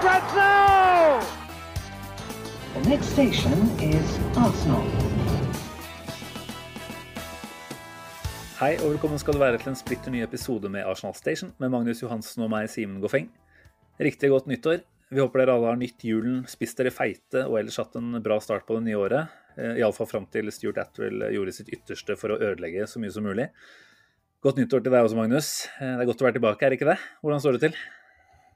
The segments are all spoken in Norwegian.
for grabs! The next station is Arsenal. Hei og velkommen skal du være til en splitter ny episode med Arsenal Station med Magnus Johansen og meg, Simen Goffeng. Riktig godt nyttår. Vi håper dere alle har nytt julen, spist dere feite og ellers hatt en bra start på det nye året. Eh, Iallfall fram til Stuart Atwell gjorde sitt ytterste for å ødelegge så mye som mulig. Godt nyttår til deg også, Magnus. Eh, Det er godt å være tilbake, er ikke det? Hvordan står det til?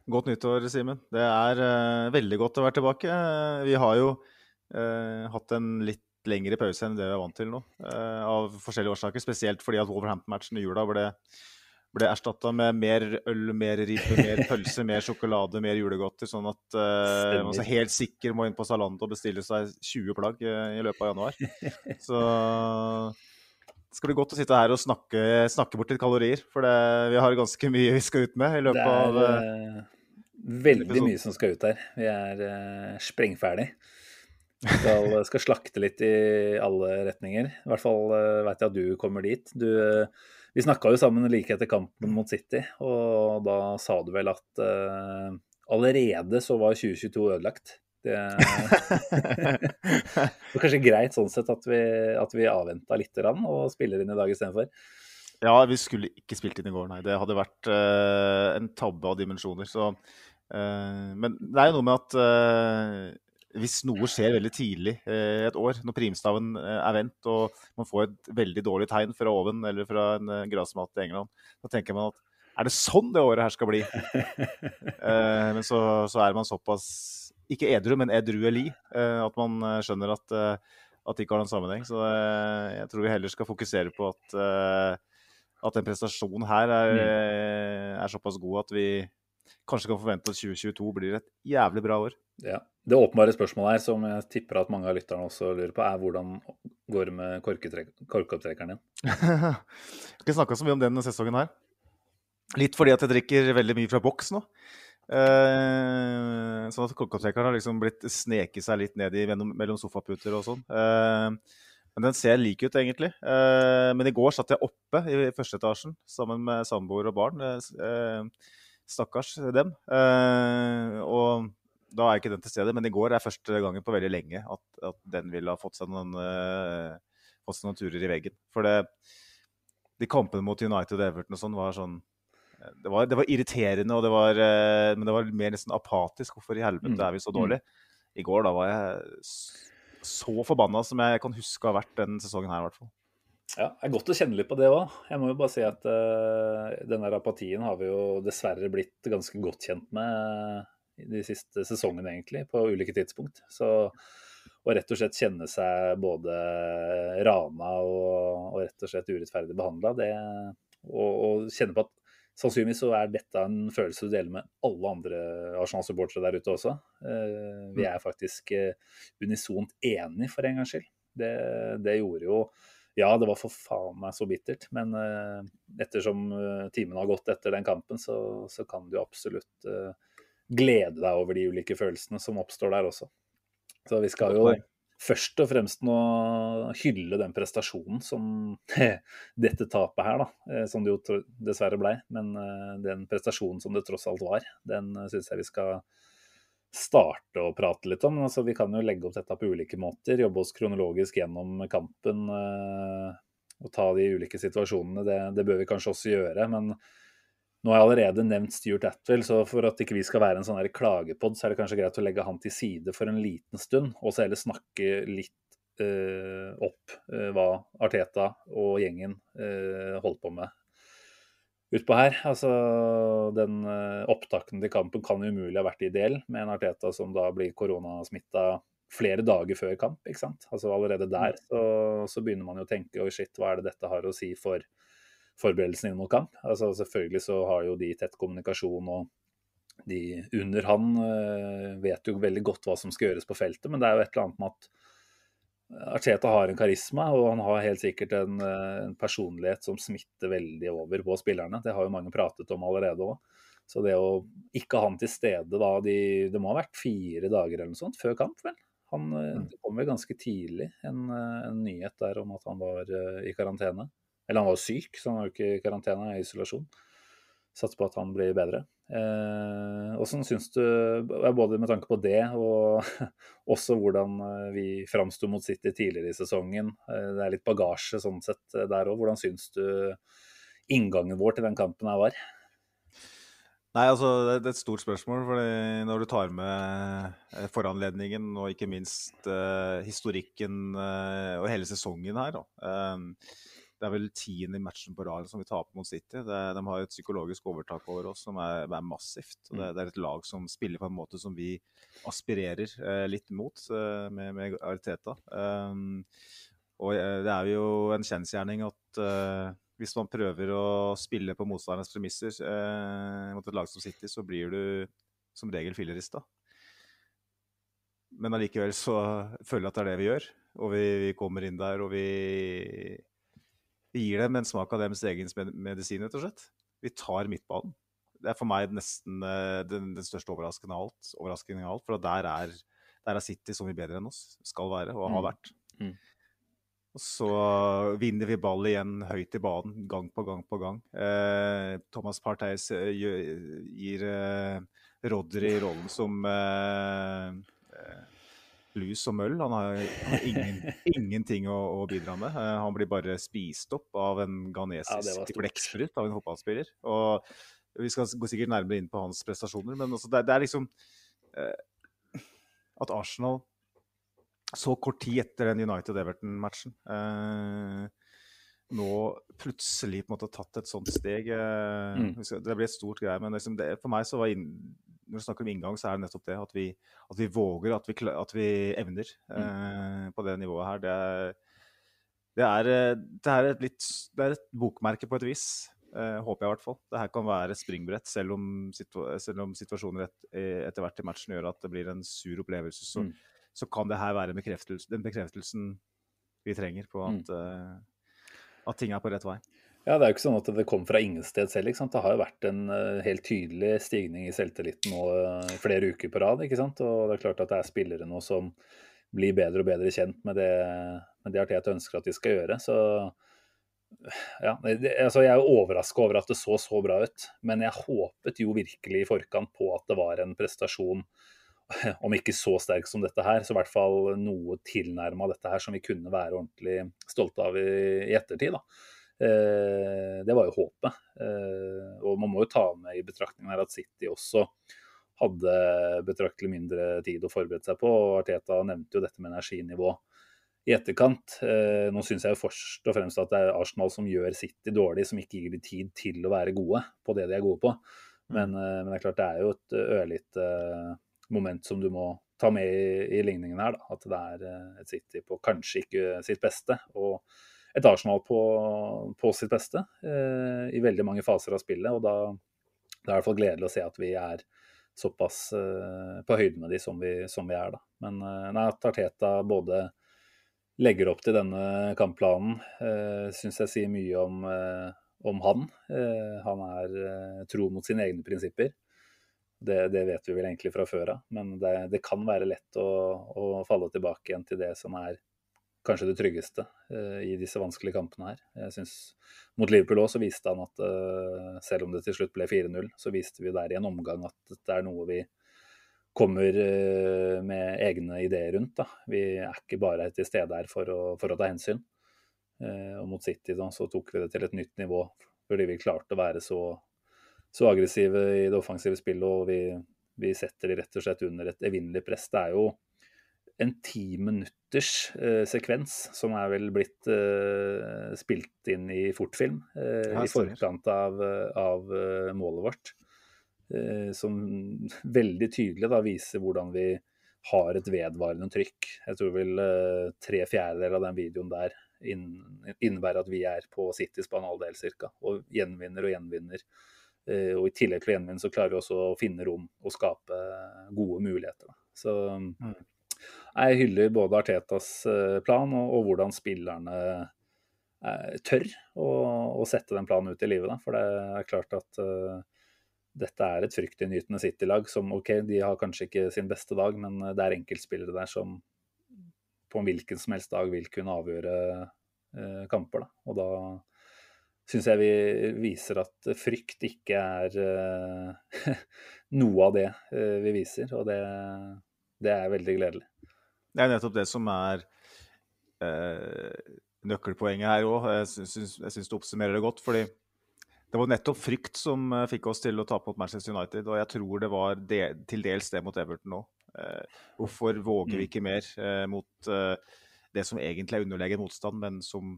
Godt nyttår, Simen. Det er uh, veldig godt å være tilbake. Eh, vi har jo uh, hatt en litt lengre pause enn det vi er vant til nå, av forskjellige årsaker. Spesielt fordi at Wolverhampton-matchen i jula ble, ble erstatta med mer øl, mer ripe, mer pølse, mer sjokolade, mer julegodter. Sånn at man er helt sikker må inn på Zalando og bestille seg 20 plagg i løpet av januar. Så det skal bli godt å sitte her og snakke, snakke bort litt kalorier. For det, vi har ganske mye vi skal ut med i løpet av er eh, veldig mye som skal ut her. Vi er uh, sprengferdig. Skal, skal slakte litt i alle retninger. I hvert fall uh, veit jeg at du kommer dit. Du, uh, vi snakka jo sammen like etter kampen mot City, og da sa du vel at uh, allerede så var 2022 ødelagt. Det var kanskje greit sånn sett at vi, at vi avventa litt grann, og spiller inn i dag istedenfor. Ja, vi skulle ikke spilt inn i går, nei. Det hadde vært eh, en tabbe av dimensjoner. Så, eh, men det er jo noe med at eh, hvis noe skjer veldig tidlig eh, et år, når primstaven eh, er vendt og man får et veldig dårlig tegn fra oven eller fra en uh, grasmat i England, da tenker man at er det sånn det året her skal bli? Eh, men så, så er man såpass ikke edru, men edrueli eh, at man eh, skjønner at, eh, at det ikke har noen sammenheng. Så eh, jeg tror vi heller skal fokusere på at, eh, at den prestasjonen her er, eh, er såpass god at vi kanskje kan forvente at 2022 blir et jævlig bra år. Ja. Det åpenbare spørsmålet her, som jeg tipper at mange av lytterne også lurer på, er hvordan går det med korkopptrekkeren din? Jeg har ikke snakka så mye om denne sesongen her. Litt fordi at jeg drikker veldig mye fra boks nå. Eh, sånn at korkopptrekkeren har liksom blitt sneket seg litt ned i mellom, mellom sofaputer og sånn. Eh, men den ser lik ut, egentlig. Eh, men i går satt jeg oppe i første etasjen sammen med samboer og barn. Eh, stakkars dem. Eh, og da er ikke den til stede, men i går er første gangen på veldig lenge at, at den ville ha fått seg noen, eh, fått seg noen turer i veggen. For det, de kampene mot United og Everton og sånn var sånn det var, det var irriterende, og det var, eh, men det var mer nesten apatisk. Hvorfor i helvete Mm. er vi så dårlige? I går da var jeg så forbanna som jeg kan huske å ha vært denne sesongen her, i hvert fall. Ja, det er godt å kjenne litt på det òg. Jeg må jo bare si at uh, denne apatien har vi jo dessverre blitt ganske godt kjent med i de siste sesongene, egentlig, på ulike tidspunkt. Så å rett og slett kjenne seg både rana og, og rett og slett urettferdig behandla, det og, og kjenne på at sannsynligvis så er dette en følelse du deler med alle andre Arsenal-supportere der ute også. Eh, vi er faktisk eh, unisont enige, for en gangs skyld. Det, det gjorde jo ja, det var for faen meg så bittert, men uh, ettersom uh, timene har gått etter den kampen, så, så kan du absolutt uh, glede deg over de ulike følelsene som oppstår der også. Så vi skal jo først og fremst nå hylle den prestasjonen som dette tapet her, da, som det jo dessverre blei, men den prestasjonen som det tross alt var, den syns jeg vi skal starte å prate litt om. Altså, vi kan jo legge opp dette på ulike måter, jobbe oss kronologisk gjennom kampen eh, og ta de ulike situasjonene. Det, det bør vi kanskje også gjøre. Men nå har jeg allerede nevnt Stuart Atwell, så for at ikke vi skal være en sånn klagepod, så er det kanskje greit å legge han til side for en liten stund, og så heller snakke litt eh, opp eh, hva Arteta og gjengen eh, holdt på med utpå her. Altså, den eh, opptakten til kampen kan umulig ha vært ideell, med en Arteta som da blir koronasmitta flere dager før kamp. ikke sant? Altså Allerede der så, så begynner man jo å tenke oi shit, hva er det dette har å si for, forberedelsene inn mot kamp. Altså, selvfølgelig så har jo de tett kommunikasjon, og de under han uh, vet jo veldig godt hva som skal gjøres på feltet, men det er jo et eller annet med at Arteta har en karisma, og han har helt sikkert en, en, personlighet som smitter veldig over på spillerne. Det har jo mange pratet om allerede òg. Så det å ikke ha han til stede da de, Det må ha vært fire dager eller noe sånt før kamp, vel? Han, mm. Det kom vel ganske tidlig en, en, nyhet der om at han var i karantene. Eller han var syk, så han var jo ikke i karantene, i isolasjon. Satser på at han blir bedre. Eh, Åssen syns du, både med tanke på det og også hvordan eh, vi framsto mot City tidligere i sesongen, eh, det er litt bagasje sånn sett eh, der òg, hvordan syns du inngangen vår til den kampen her var? Nei, altså Det er et stort spørsmål. fordi Når du tar med foranledningen og ikke minst uh, historikken uh, og hele sesongen her, da. Um, det er vel tiende matchen på rad som vi taper mot City. Det, de har et psykologisk overtak over oss som er, er massivt. det, mm. det, er et lag som spiller på en måte som vi aspirerer eh, litt mot eh, med, med Ariteta. Um, og eh, det er jo en kjensgjerning at uh, hvis man prøver å spille på motstandernes premisser uh, mot et lag som City, så blir du som regel fillerista. Men allikevel så føler jeg at det er det vi gjør. Og vi, vi kommer inn der og vi vi gir dem en smak av deres egen medisin, rett og slett. Vi tar midtbanen. Det er for meg nesten uh, den, den, største overraskende av alt. Overraskende av alt for der er, der er, City så mye bedre enn oss skal være, og har mm. vært. Mm. Og så vinner vi ball igjen høyt i banen, gang på gang på gang. Eh, Thomas Partey gir eh, Rodry rollen som lus og møll. Han har, ingen, ingenting å, å, bidra med. Uh, han blir bare spist opp av en ghanesisk ja, blekksprut av en fotballspiller. Og vi skal gå sikkert nærmere inn på hans prestasjoner, men altså det, det, er liksom eh, At Arsenal så kort tid etter den United-Everton-matchen eh, nå plutselig på en måte tatt et sånt steg. Mm. Det ble et stort greie, men liksom det, for meg så var inn, når vi snakker om inngang, så er det nettopp det. At vi, at vi våger, at vi, at vi evner mm. eh, på det nivået her. Det er, det er, eh, det er, et, litt, det er et bokmerke på et vis. Eh, håper jeg i hvert fall. Det her kan være et springbrett, selv om, selv om situasjoner et, etter hvert i matchen gjør at det blir en sur opplevelse. Så, mm. så kan det her være bekreftelse, den bekreftelsen vi trenger på at, mm. at ting er på rett vei. Ja, Det er jo ikke sånn at det kom fra ingensteds selv. ikke sant? Det har jo vært en uh, helt tydelig stigning i selvtilliten nå uh, flere uker på rad. ikke sant? Og det er klart at det er spillere nå som blir bedre og bedre kjent med det, med det Arteta ønsker at de skal gjøre. Så ja, altså Jeg er overraska over at det så så bra ut, men jeg håpet jo virkelig i forkant på at det var en prestasjon om ikke så sterk som dette her, så i hvert fall noe tilnærma dette her som vi kunne være ordentlig stolte av i, i ettertid. da. Eh, det var jo håpet. Eh, og man må jo ta med i betraktningen her at City også hadde betraktelig mindre tid å forberede seg på. og Arteta nevnte jo dette med energinivå i etterkant. Eh, nå syns jeg jo først og fremst at det er Arsenal som gjør City dårlig, som ikke gir dem tid til å være gode på det de er gode på. Men, men det er klart det er jo et ørlite moment som du må ta med i, i ligningen her. Da. At det er et City på kanskje ikke sitt beste. og et Arsenal på, på sitt beste eh, i veldig mange faser av spillet. og da, det er i hvert fall gledelig å se at vi er såpass eh, på høyde med de som vi, som vi er. Da. Men eh, nei, at Arteta både legger opp til denne kampplanen, eh, syns jeg sier mye om, eh, om han. Eh, han er eh, tro mot sine egne prinsipper. Det, det, vet vi vel egentlig fra før av, men det, det kan være lett å, å, falle tilbake igjen til det som er kanskje det tryggeste uh, i disse vanskelige kampene her. Jeg synes Mot Liverpool også viste han at uh, selv om det til slutt ble 4-0, så viste vi der i en omgang at det er noe vi kommer uh, med egne ideer rundt. Da. Vi er ikke bare til stede her for å, for å ta hensyn. og mot City da, så tok vi det til et nytt nivå fordi vi klarte å være så, så aggressive i det offensive spillet. og vi, vi setter de rett og slett under et evinnelig press. Det er jo en ti minutters eh, sekvens som er vel blitt eh, spilt inn i fortfilm eh, i forkant av, av eh, målet vårt. Eh, som veldig tydelig da, viser hvordan vi har et vedvarende trykk. Jeg tror vel eh, tre fjerdedeler av den videoen der innebærer at vi er på Citys banaldel ca. Og gjenvinner og gjenvinner. Og i tillegg til å gjenvinne, så klarer vi også å finne rom og skape gode muligheter. Så mm. Jeg hyller både Artetas plan og, og hvordan spillerne tør å, å, sette den planen ut i livet. Da. For det er klart at uh, dette er et fryktinngytende City-lag som OK, de har kanskje ikke sin beste dag, men det er enkeltspillere der som på en hvilken som helst dag vil kunne avgjøre uh, kamper. Da. Og da syns jeg vi viser at frykt ikke er uh, noe av det vi viser, og det, det, er veldig gledelig. Det er nettopp det som er nøkkelpoenget her òg. Jeg syns du oppsummerer det godt. fordi det var nettopp frykt som eh, fikk oss til å tape mot Manchester United. Og jeg tror det var de, til dels det mot Everton òg. Eh, hvorfor våger vi mm. ikke mer eh, mot eh, det som egentlig er underlegen motstand, men som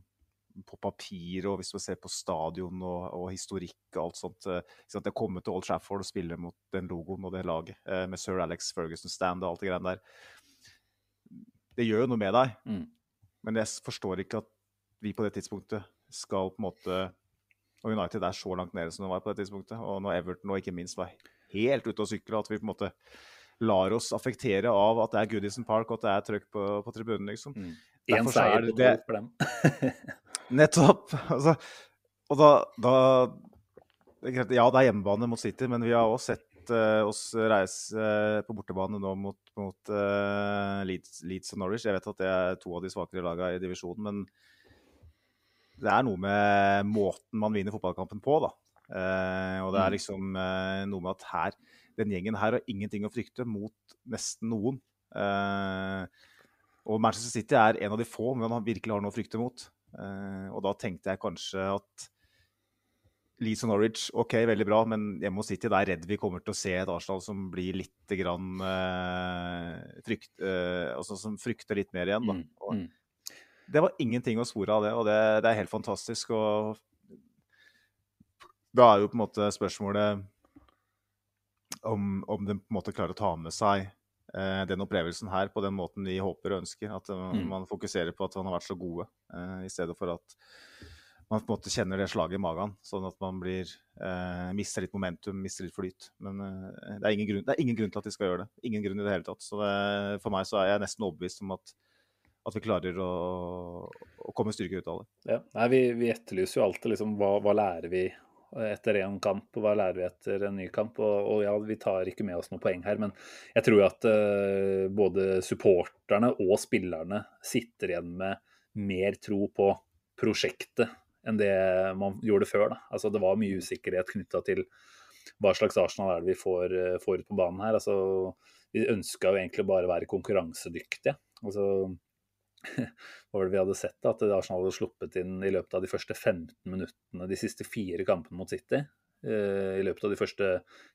på papir og hvis du ser på stadion og, og historikk og alt sånt eh, at jeg kommer til Old Trafford og spiller mot den logoen og det laget eh, med sir Alex Ferguson stand og alt det greiene der, det gjør jo noe med deg. Mm. Men jeg forstår ikke at vi på det tidspunktet skal på en måte Og United er så langt nede som det var på det tidspunktet. Og når Everton og ikke minst var helt ute å sykle, at vi på en måte lar oss affektere av at det er Goodison Park og at det er trøkk på, på tribunen, liksom. Mm. Én seier på det for dem. nettopp. Altså, og da, da Ja, det er hjemmebane mot City, men vi har også sett uh, oss reise uh, på bortebane nå mot, mot uh, Leeds, Leeds, og Norwich. Jeg vet at det er to av de svakere lagene i divisjonen, men det er noe med måten man vinner fotballkampen på, da. Og det er mm. liksom noe med at her, den gjengen her har ingenting å frykte mot nesten noen. Og Manchester City er en av de få men han virkelig har noe å frykte mot. Eh, og da tenkte jeg kanskje at Leeds og Norwich, OK, veldig bra, men jeg må City, da er redd vi kommer til å se et Arsenal som blir litt grann eh, frykt, eh, altså som frykter litt mer igjen. da. Mm, og, mm det var ingenting å spore av det, og det, det, er helt fantastisk. Og da er jo på en måte spørsmålet om, om de på en måte klarer å ta med seg den opplevelsen her på den måten vi håper og ønsker. At uh, mm. man fokuserer på at man har vært så gode, eh, i stedet for at man på en måte kjenner det slaget i magen, sånn at man blir, eh, mister litt momentum, mister litt flyt. Men eh, det, er grunn, det, er ingen grunn, til at de skal gjøre det. Ingen grunn i det hele tatt. Så det, for meg så er jeg nesten overbevist om at at vi klarer å, å komme styrke ut av det. Ja. Nei, vi, vi, etterlyser jo alltid liksom, hva, hva, lærer vi etter en kamp, og hva lærer vi etter en ny kamp. Og, og ja, vi tar ikke med oss noen poeng her, men jeg tror at uh, både supporterne og spillerne sitter igjen med mer tro på prosjektet enn det man gjorde før. Da. Altså, det var mye usikkerhet knytta til hva slags Arsenal er det vi får, eh, får ut på banen her. Altså, vi ønska jo egentlig bare å være konkurransedyktige. Altså, hva var det vi hadde sett? da, At Arsenal hadde sluppet inn i løpet av de første 15 minuttene de siste fire kampene mot City. Eh, I løpet av de første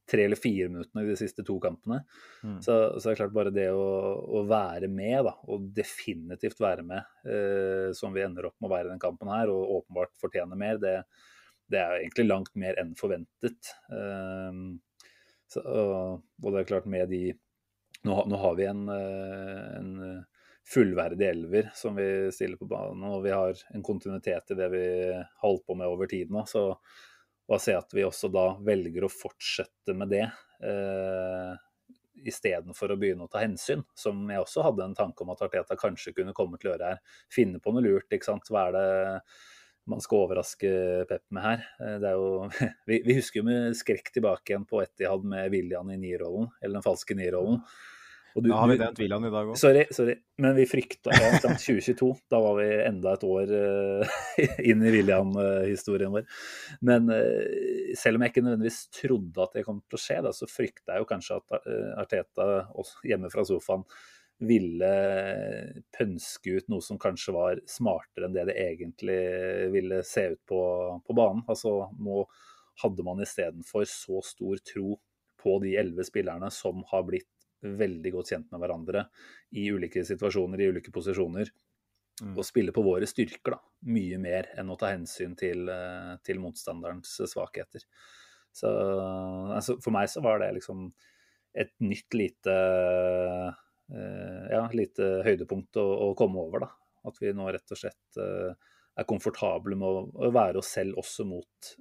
tre eller fire minuttene i de siste to kampene. Mm. Så, så, det er klart bare det å, å, være med, da, og definitivt være med, eh, som vi ender opp med å være i den kampen her, og åpenbart fortjener mer, det, det er egentlig langt mer enn forventet. Eh, så, og, og, det er klart med de Nå, nå har vi en, eh, en fullverdige elver som vi stiller på banen. Og vi har en kontinuitet i det vi holdt på med over tid nå. Så å se at vi også da velger å fortsette med det eh, istedenfor å begynne å ta hensyn, som jeg også hadde en tanke om at Arteta kanskje kunne komme til å gjøre her. Finne på noe lurt, ikke sant. Hva er det man skal overraske Pep med her? Eh, jo, vi, vi husker jo med skrekk tilbake igjen på Etihad med William i nierrollen, eller den falske nierrollen. Du, ja, har vi den William i dag òg? Sorry, sorry, men vi frykta ja, 2022. Da var vi enda et år uh, inn i William-historien vår. Men uh, selv om jeg ikke nødvendigvis trodde at det kom til å skje, da, så frykta jeg jo kanskje at uh, Arteta hjemme fra sofaen ville pønske ut noe som kanskje var smartere enn det det egentlig ville se ut på, på banen. Altså, nå hadde man istedenfor så stor tro på de elleve spillerne som har blitt veldig godt kjent med hverandre i ulike situasjoner, i ulike posisjoner. Mm. Og spille på våre styrker, da. Mye mer enn å ta hensyn til, eh, til motstanderens svakheter. Så altså, for meg så var det liksom et nytt lite uh, ja, lite høydepunkt å, å, komme over, da. At vi nå rett og slett er komfortable med å være oss selv også mot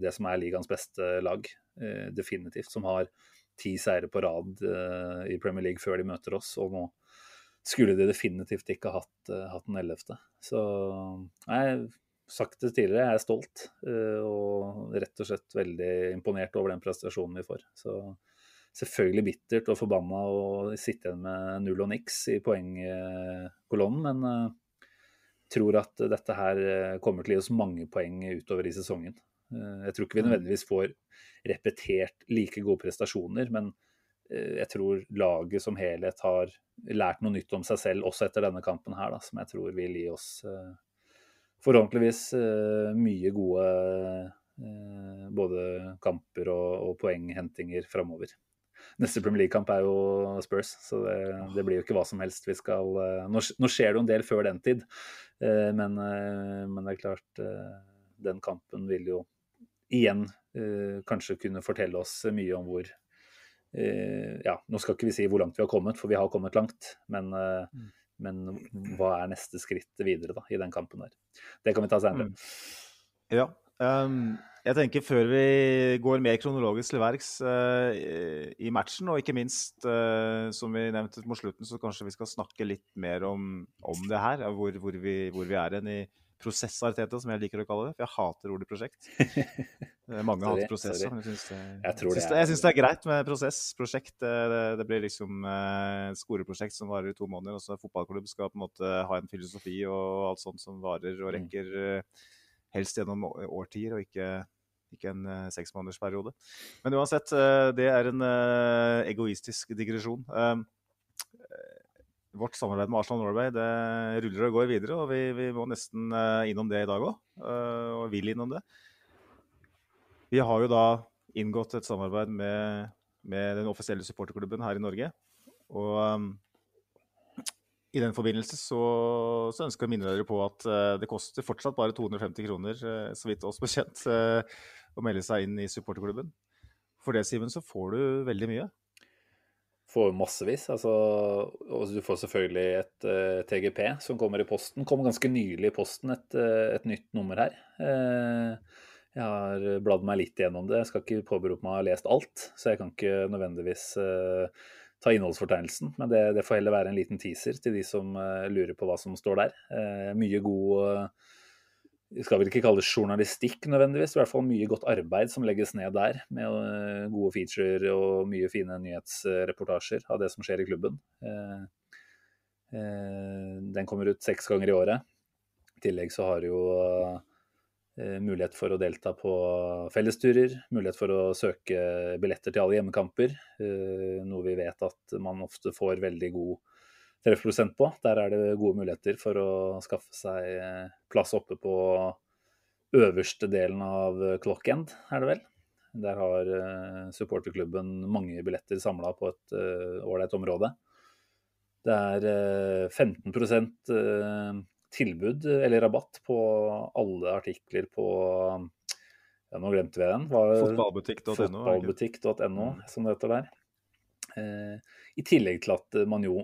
det som er ligaens beste lag, definitivt. Som har ti seire på rad i Premier League før de møter oss. og nå skulle de definitivt ikke hatt, hatt den ellevte. Så jeg sagt det tidligere, jeg er stolt og rett og slett veldig imponert over den prestasjonen vi får. Så selvfølgelig bittert og forbanna å sitte igjen med null og niks i poengkolonnen, men uh, tror at dette her kommer til å gi oss mange poeng utover i sesongen. Uh, jeg tror ikke vi mm. nødvendigvis får repetert like gode prestasjoner, men uh, jeg tror laget som helhet har lært noe nytt om seg selv også etter denne kampen her, da, som jeg tror vil gi oss forhåpentligvis mye gode både kamper og, poenghentinger framover neste Premier League-kamp er jo Spurs, så det, det, blir jo ikke hva som helst vi skal eh, Nå, nå skjer det jo en del før den tid, eh, men, eh, men, det er klart Den kampen vil jo igjen kanskje kunne fortelle oss mye om hvor Ja, nå skal ikke vi si hvor langt vi har kommet, for vi har kommet langt, men, mm. men hva er neste skritt videre da, i den kampen der? Det kan vi ta senere. Mm. Ja. Um jeg tenker Før vi går mer kronologisk til verks uh, i matchen, og ikke minst, uh, som vi nevnte mot slutten, så kanskje vi skal snakke litt mer om, om det her. Hvor, hvor, vi, hvor vi er hen i prosess Arteta, som jeg liker å kalle det. For jeg hater ordet prosjekt. Mange hater prosesser. Men jeg syns det, det, det, er greit med prosess. Prosjekt. Det, det blir liksom uh, et skoleprosjekt som varer i to måneder. Og så fotballklubb skal på en måte ha en filosofi og alt sånt som varer og mm. rekker. Uh, helst gjennom årtier, og ikke, ikke en uh, seksmånedersperiode. Men uansett, uh, det er en uh, egoistisk digresjon. Uh, vårt samarbeid med Arsenal Norway det ruller og går videre, og vi, vi må nesten innom det i dag òg. og vil innom det. Vi har jo da inngått et samarbeid med, med den offisielle supporterklubben her i Norge. Og um, i den forbindelse så, så, ønsker jeg å minne dere på at uh, det koster fortsatt bare 250 kroner, uh, så vidt oss bekjent, uh, å melde seg inn i supporterklubben. For det, Simen, så får du veldig mye. Får massevis. Altså, du får selvfølgelig et TGP som kommer i posten. Kom ganske nylig i posten, et, et nytt nummer her. jeg har bladd meg litt gjennom det. Jeg skal ikke påberope meg å ha lest alt, så jeg kan ikke nødvendigvis ta innholdsfortegnelsen. Men det, det, får heller være en liten teaser til de som uh, lurer på hva som står der. Uh, mye god uh, skal vel ikke kalle det journalistikk nødvendigvis, i hvert fall mye godt arbeid som legges ned der. Med gode feature og mye fine nyhetsreportasjer av det som skjer i klubben. den kommer ut seks ganger i året. I tillegg så har jo Eh, mulighet for å delta på fellesturer, mulighet for å søke billetter til alle hjemmekamper. Eh, noe vi vet at man ofte får veldig god treffprosent på. Der er det gode muligheter for å skaffe seg eh, plass oppe på øverste delen av clock-end, er det vel. Der har supporterklubben mange billetter samla på et ålreit område. Det er 15% tilbud eller rabatt på alle artikler på ja, Nå glemte vi den. Fotballbutikk.no, fotballbutikk.no, mm. som det heter der. Eh, I tillegg til at man jo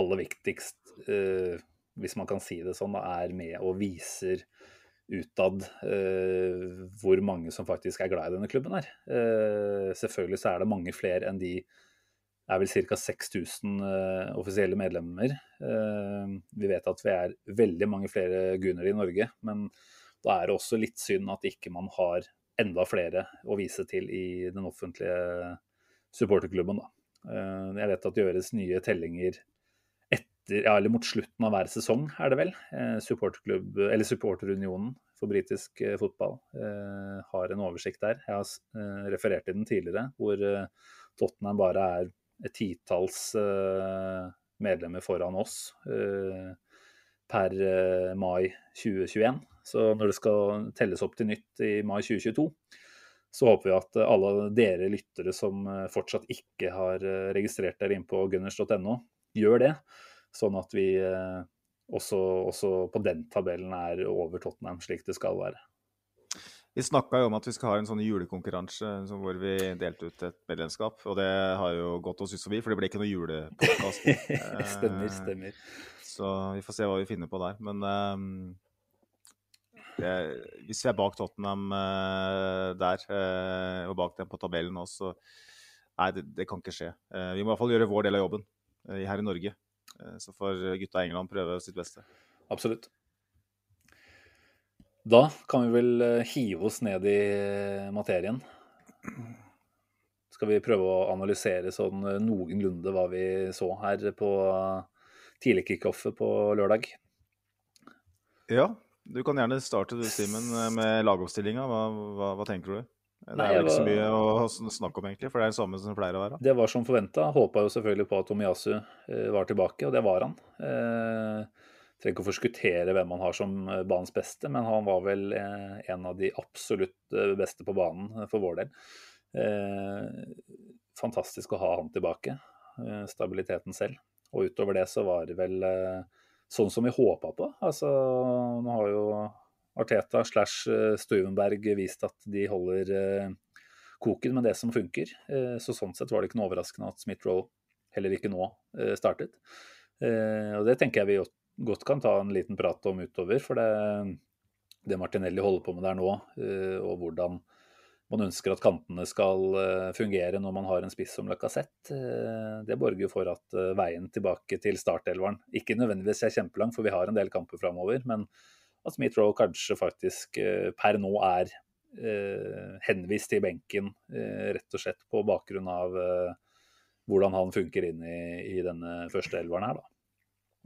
aller viktigst, eh, hvis man kan si det sånn, er med og viser utad eh, hvor mange som faktisk er glad i denne klubben her. Eh, selvfølgelig så er det mange flere enn de det er vel ca. 6000 uh, offisielle medlemmer. Uh, vi vet at vi er veldig mange flere gunere i Norge, men da er det også litt synd at ikke man har enda flere å vise til i den offentlige supporterklubben. Uh, jeg vet at det gjøres nye tellinger etter, ja, eller mot slutten av hver sesong, er det vel. Supporterklubb, eller Supporterunionen for britisk uh, fotball har en oversikt der. Jeg har referert til den tidligere, hvor Tottenham bare er et titalls eh, medlemmer foran oss eh, per eh, mai 2021. Så når det skal telles opp til nytt i mai 2022, så håper vi at alle dere lyttere som fortsatt ikke har registrert dere inn på gunners.no, gjør det. Sånn at vi også, også, på den tabellen er over Tottenham, slik det skal være. Vi snakka jo om at vi skal ha en sånn julekonkurranse hvor vi delte ut et medlemskap. Og det har jo gått oss ut forbi, for det ble ikke noe julepodkast. stemmer, stemmer. Så vi får se hva vi finner på der. Men um, det, hvis vi er bak Tottenham uh, der, uh, og bak dem på tabellen nå, så Nei, det, det kan ikke skje. Uh, vi må i hvert fall gjøre vår del av jobben her i Norge. Så får gutta i England prøve sitt beste. Absolutt. Da kan vi vel hive oss ned i materien. Skal vi prøve å analysere sånn noenlunde hva vi så her på tidligkickoffet på lørdag? Ja, du kan gjerne starte du, Simen, med lagoppstillinga. Hva, hva, hva, tenker du? Det er vel ikke så mye å snakke om, egentlig, for det er det samme som det pleier å være. Det var som forventa. Håpa jo selvfølgelig på at Tomiyasu eh, var tilbake, og det var han. Eh, trenger ikke å forskuttere hvem han har som eh, banens beste, men han var vel eh, en av de absolutt beste på banen for vår del. Eh, fantastisk å ha han tilbake. stabiliteten selv. Og utover det så var det vel sånn som vi håpa på. Altså, nå har jo Arteta slash eh, Stuvenberg vist at de holder eh, koken med det som funker. Eh, så sånn sett var det ikke noe overraskende at Smith-Roe heller ikke nå startet. Og det tenker jeg vi godt kan ta en liten prat om utover. For det, det Martinelli holder på med der nå, og hvordan man ønsker at kantene skal fungere når man har en spiss som Lacassette. Det borger jo for at veien tilbake til startelveren ikke nødvendigvis er kjempelang, for vi har en del kamper framover. Men at Smith Roe kanskje faktisk per nå er henvist til benken, rett og slett på bakgrunn av hvordan han funker inn i, i denne første elveren her, da.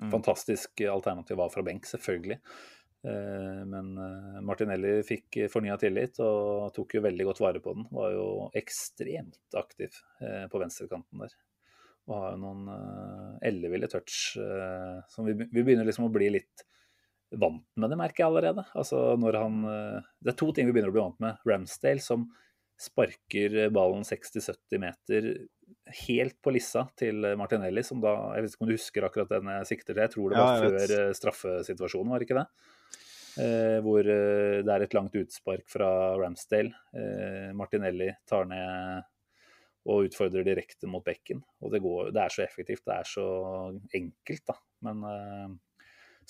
Mm. Fantastisk alternativ var fra benk, selvfølgelig. Eh, men eh, Martinelli fikk fornya tillit og tok jo veldig godt vare på den. Var jo ekstremt aktiv eh, på venstrekanten der. Og har jo noen elleville touch som vi, vi begynner liksom å bli litt vant med det, merker jeg allerede. Altså når han Det er to ting vi begynner å bli vant med. Ramsdale som sparker ballen 60-70 meter helt på lissa til Martinelli, som da Jeg vet ikke om du husker akkurat den jeg sikter til? Jeg tror det var ja, før straffesituasjonen, var det ikke det? Eh, hvor eh, det er et langt utspark fra Ramsdale. Eh, Martinelli tar ned og utfordrer direkte mot bekken. Og det, går, det er så effektivt, det er så enkelt, da. Men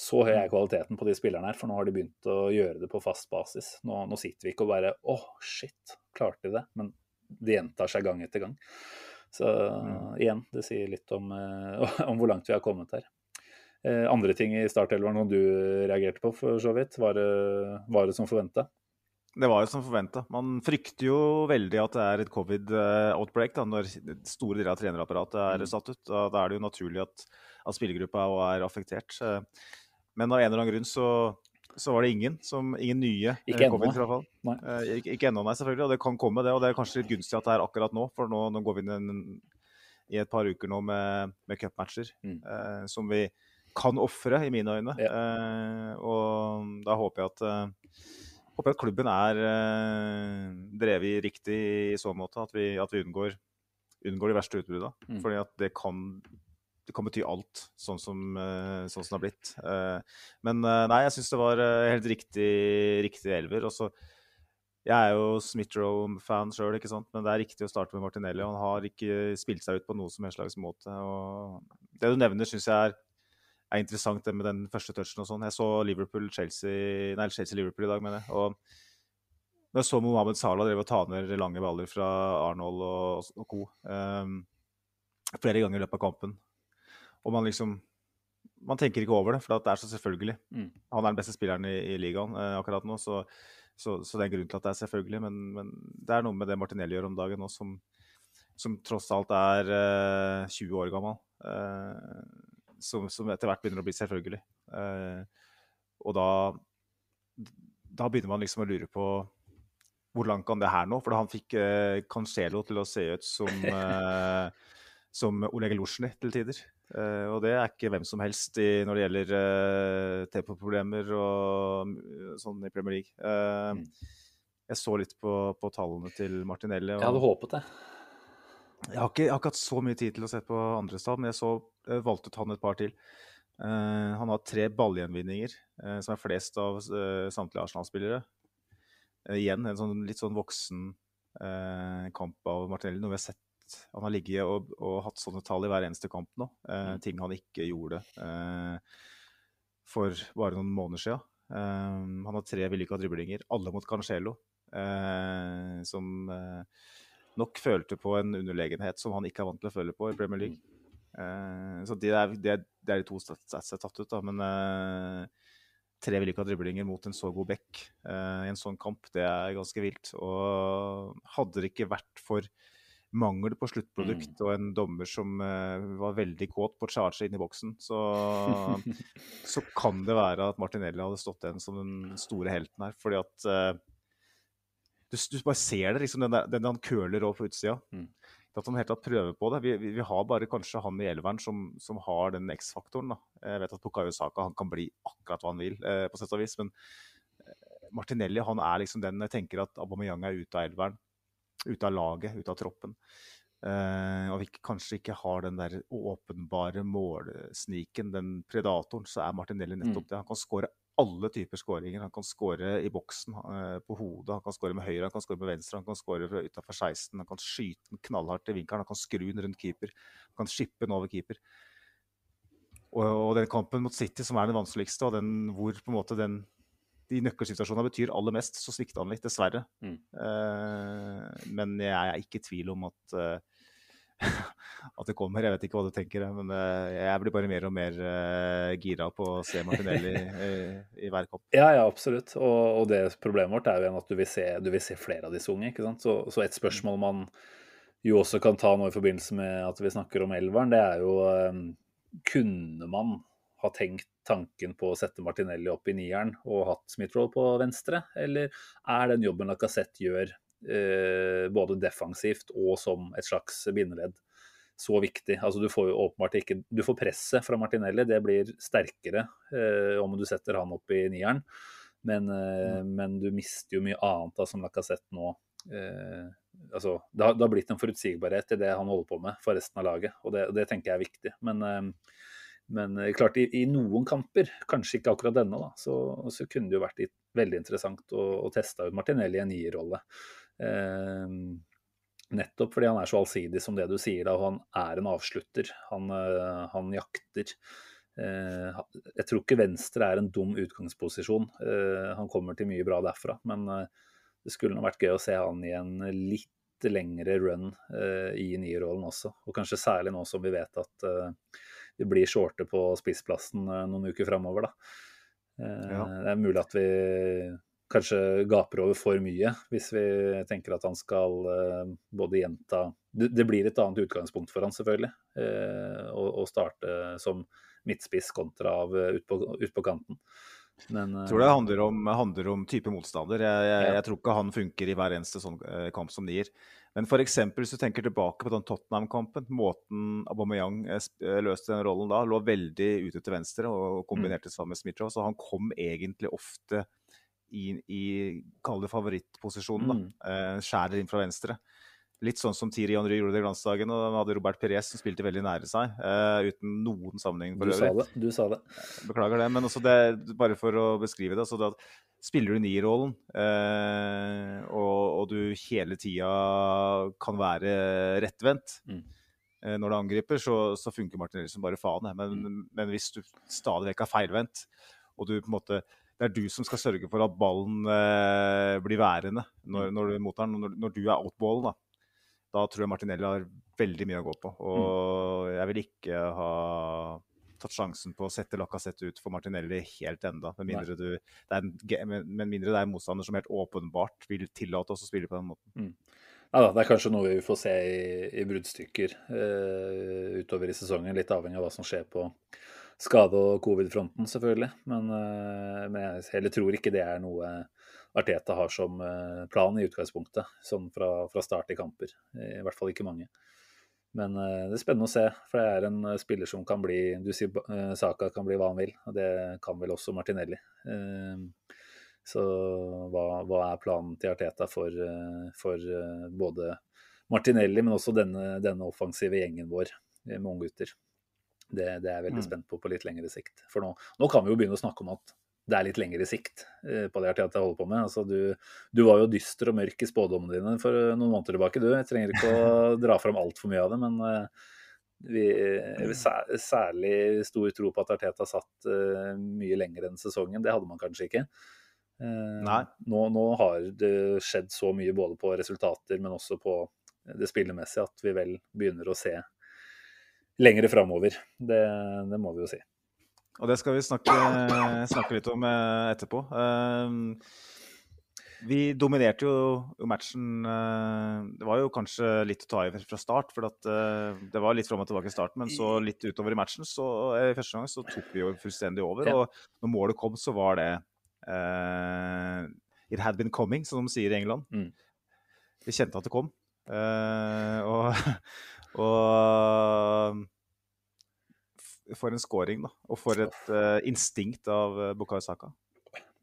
så høy er kvaliteten på de spillerne her, for nå har de begynt å gjøre det på fast basis. Nå, nå sitter vi ikke og bare Å, oh, shit, klarte de det? Men det gjentar seg gang etter gang. Så mm. igjen, det sier litt om, om hvor langt vi har kommet her. Eh, andre ting i startelveren som du reagerte på, for så vidt? Var det, var det som forventa? Det var jo som forventa. Man frykter jo veldig at det er et covid-outbreak da, når store deler av trenerapparatet er mm. satt ut. Da, er det jo naturlig at, at spillergruppa er affektert. Men av en eller annen grunn så, så var det ingen, som, ingen nye eh, ikke covid, i hvert fall. Nei. Eh, ikke, ikke ennå, nei, selvfølgelig. Og det kan komme, det. Og det er kanskje litt gunstig at det er akkurat nå, for nå, nå går vi inn i et par uker nå med, med cupmatcher mm. eh, som vi kan ofre, i mine øyne. Ja. Eh, og da håper jeg at, uh, håper at klubben er eh, drevet riktig i så måte, at vi, at vi unngår, unngår, de verste utbruddene. Mm. Fordi at det kan, det kan bety alt, sånn som, uh, sånn som det har blitt. men nei, jeg syns det var helt riktig, riktig elver. Og jeg er jo Smith-Rome-fan sjøl, men det er riktig å starte med Martinelli. Han har ikke spilt seg ut på noe som helst slags måte. Og det du nevner, syns jeg er er interessant det med den første touchen og sånn. Jeg så Liverpool-Chelsea Nei, Chelsea-Liverpool i dag, mener jeg. Og jeg så Mohammed Salah drev og ta ned lange baller fra Arnold og, og co. Um, flere ganger i løpet av kampen. Og man liksom Man tenker ikke over det, for det er så selvfølgelig. Mm. Han er den beste spilleren i, i ligaen eh, akkurat nå, så, så, så, det er en grunn til at det er selvfølgelig. Men, men, det er noe med det Martinelli gjør om dagen nå, som, som tross alt er eh, 20 år gammel. Eh, som, som, etter hvert begynner å bli selvfølgelig. Eh, og da, da begynner man liksom å lure på hvor langt kan det her nå? For han fikk eh, Cancelo til å se ut som, eh, som Oleg Luzjny til tider. Uh, og det er ikke hvem som helst i, når det gjelder eh, tempoproblemer og sånn i Premier League. Eh, mm. jeg så litt på, på, tallene til Martinelli. Og, jeg hadde håpet det. Jeg har, ikke, jeg har, ikke, hatt så mye tid til å se på andre stad, men jeg så, valgte ut han et par til. Uh, han har tre ballgjenvinninger, uh, som er flest av uh, samtlige Arsenal-spillere. igjen en sånn, litt sånn voksen kamp av Martinelli, noe vi har sett Han har ligget og, og hatt sånne tall i hver eneste kamp nå. Eh, Mm. ting han ikke gjorde eh, for bare noen måneder siden. Eh, han har tre vellykka driblinger, alle mot Cancelo, eh, som eh, nok følte på en underlegenhet som han ikke er vant til å føle på i Premier League. Eh, så det er, det, er, det er de to statsene tatt ut, da. Men tre vellykka driblinger mot en så god back eh, i en sånn kamp, det er ganske vilt. Og hadde det ikke vært for mangel på sluttprodukt og en dommer som uh, var veldig kåt på charge inn i boksen, så, så kan det være at Martinelli hadde stått igjen som den store helten her. Fordi at uh, du, du bare ser det, liksom, den, der, den han køler over på utsida. Mm. At han helt tatt prøver på det. Vi, vi, vi har bare kanskje han i elveren som, som har den X-faktoren. Jeg vet at Pukayo Saka han kan bli akkurat hva han vil, uh, på sett og vis. Men Martinelli han er liksom den jeg tenker at Aubameyang er ute av elveren. Ute av laget, ute av troppen. Uh, og vi kanskje ikke har den der åpenbare målsniken, den predatoren, så er Martinelli nettopp det. Han kan skåre alle typer skåringer. Han kan skåre i boksen, uh, på hodet, han kan skåre med høyre, han kan skåre med venstre, han kan skåre utafor 16, han kan skyte den knallhardt i vinkelen, han kan skru den rundt keeper, han kan skippe den over keeper. Og, og den kampen mot City, som er den vanskeligste, og den hvor på en måte den de nøkkelsituasjonene betyr aller mest, så svikter han litt, dessverre. Mm. Uh, men jeg er ikke i tvil om at uh, at det kommer. Jeg vet ikke hva du tenker, men uh, jeg blir bare mer og mer eh, gira på å se Martinelli i, i hver kamp. Ja, ja, absolutt. Og, og det problemet vårt er jo at du vil se, du vil se flere av disse unge. ikke sant? Så, så et spørsmål man jo også kan ta nå i forbindelse med at vi snakker om elveren, det er jo eh, Kunne man ha tenkt tanken på å sette Martinelli opp i nieren og hatt Smith-Roll på venstre, eller er den jobben Lacassette gjør, eh, både defensivt og som et slags bindeledd, så viktig? Altså Du får jo åpenbart ikke Du får presset fra Martinelli, det blir sterkere eh, om du setter han opp i nieren. Men, eh, men du mister jo mye annet da, som Lacassette nå. Eh, altså, det, har, det har blitt en forutsigbarhet i det han holder på med for resten av laget, og det, det tenker jeg er viktig. Men, eh, men eh, klart, i, i, noen kamper, kanskje ikke akkurat denne, da, så, så kunne det jo vært veldig interessant å, å teste ut Martinelli i en nierrolle. Eh, nettopp fordi han er så allsidig som det du sier, da, og han er en avslutter. Han, eh, han jakter. Eh, jeg tror ikke venstre er en dum utgangsposisjon. Eh, han kommer til mye bra derfra, men eh, det skulle nå vært gøy å se han i en litt lengre run i nierrollen også. Og kanskje særlig nå som vi vet at vi blir shorte på spissplassen eh, noen uker framover. Ja. Det er mulig at vi kanskje gaper over for mye, hvis vi tenker at han skal eh, både gjenta Det, blir et annet utgangspunkt for han selvfølgelig, eh, å, starte som midtspiss kontra av eh, ut på, ut på kanten. Men, Jeg tror det handler om, handler om type motstander. Jeg, jeg, Ja. jeg tror ikke han funker i hver eneste sånn eh, kamp som nier. Men f.eks. hvis du tenker tilbake på den Tottenham-kampen, måten Aubameyang eh, eh, løste den rollen da, lå veldig ute til venstre og kombinerte sammen med Smith-Rowe, så han kom egentlig ofte i, i favorittposisjonen. da, Mm. eh, Skjærer inn fra venstre. Litt sånn som Thierry Henry gjorde det i glansdagen, og de hadde Robert Perez som spilte veldig nære seg, uh, uten noen sammenheng for du sa øvrig. det. Du sa det. Beklager det, men det, bare for å beskrive det. Så det at spiller du nierrollen, uh, og, og du hele tida kan være rettvendt Mm. uh, når du angriper, så, så funker Martinelli som bare faen. Men, Mm. men hvis du stadig vekk er feilvendt, og du på en måte det er du som skal sørge for at ballen eh, blir værende når, Mm. når du mottar den. Når, når du er outballen, da, da tror jeg Martinelli har veldig mye å gå på. Og Mm. jeg vil ikke ha tatt sjansen på å sette Lacassette ut for Martinelli helt enda, med mindre, du, det er en, med, mindre det er en motstander som helt åpenbart vil tillate oss å spille på den måten. Ja, da, det er kanskje noe vi får se i, i bruddstykker eh, utover i sesongen. Litt avhengig av hva som skjer på skade- og covid-fronten, selvfølgelig. Men, eh, men jeg heller tror ikke det er noe Arteta har som eh, plan i utgangspunktet, sånn fra, fra start i kamper. I hvert fall ikke mange. Men eh, det er spennende å se, for det er en eh, spiller som kan bli Du sier eh, Saka kan bli hva han vil, og det kan vel også Martinelli. Eh, så hva, hva er planen til Arteta for, eh, for eh, både Martinelli, men også denne, denne offensive gjengen vår eh, med unggutter? Det, det er jeg veldig Mm. spent på på litt lengre sikt. For nå, nå kan vi jo begynne å snakke om at det er litt lengre sikt eh, på det jeg holder på med. Altså, du, du, var jo dyster og mørk i spådommene dine for noen måneder tilbake, du. Jeg trenger ikke å dra fram altfor mye av det, men uh, vi, særlig stor tro på at Arteta satt mye lenger enn sesongen. Det hadde man kanskje ikke. Nå, nå, har det skjedd så mye både på resultater, men også på det spillemessige, at vi vel begynner å se lengre framover. Det, det må vi jo si. Og det skal vi snakke, snakke litt om eh, etterpå. Ehm, vi dominerte jo matchen eh, Det var jo kanskje litt å ta i fra start, for eh, det var litt fram og tilbake i starten. Men så litt utover i matchen, så i første gang så tok vi jo fullstendig over. Og når målet kom, så var det uh, It had been coming, som de sier i England. Mm. Vi kjente at det kom. Uh, og, og for en scoring, da. Og for et uh, instinkt av uh, Bukayo Saka.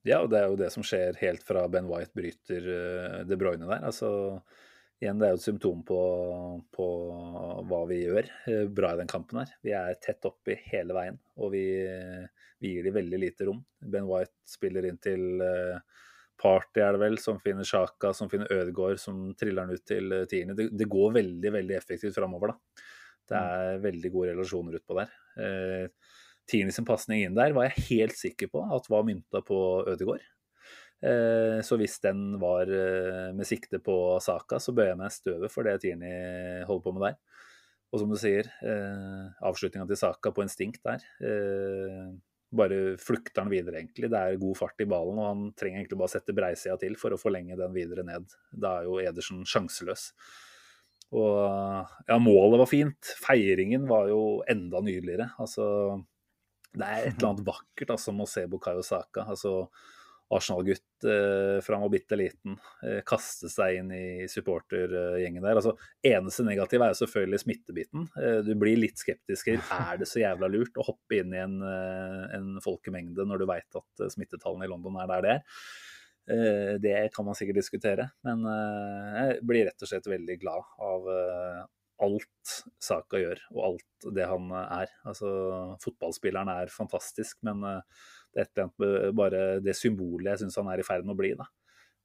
Ja, og det er jo det som skjer helt fra Ben White bryter uh, De Bruyne der. Altså, igjen, det er jo et symptom på, på hva vi gjør bra i den kampen her. Vi er tett oppi hele veien, og vi, vi gir de veldig lite rom. Ben White spiller inn til Party, er det vel, som finner Sjaka, som finner Ødegaard, som triller den ut til tierne. Det, det, går veldig, veldig effektivt framover, da. Det mm. er veldig gode relasjoner utpå der. Eh, Tini sin pasning inn der var jeg helt sikker på at var mynta på Ødegaard. Eh, så hvis den var eh, med sikte på Saka, så bøyer jeg meg støvet for det Tierney holder på med der. Og som du sier, eh, avslutninga til Saka på instinkt der. Eh, bare flukter han videre, egentlig. Det er god fart i ballen, og han trenger egentlig bare å sette breisida til for å forlenge den videre ned. Da er jo Edersen sjanseløs. Og ja, målet var fint. Feiringen var jo enda nydeligere. Altså, det er et eller annet vakkert altså, med å se Bukayo Saka. Altså, Arsenal-gutt eh, fra han var bitte liten, eh, kaste seg inn i supportergjengen der. Altså, eneste negative er jo selvfølgelig smittebiten. Eh, du blir litt skeptisk. Er det så jævla lurt å hoppe inn i en, eh, en folkemengde når du veit at eh, smittetallene i London er der det er? Eh, det kan man sikkert diskutere, men eh, jeg blir rett og slett veldig glad av eh, alt Saka gjør, og alt det han er. Altså, fotballspilleren er fantastisk, men det er et eller annet med bare det symbolet jeg syns han er i ferd med å bli. Da.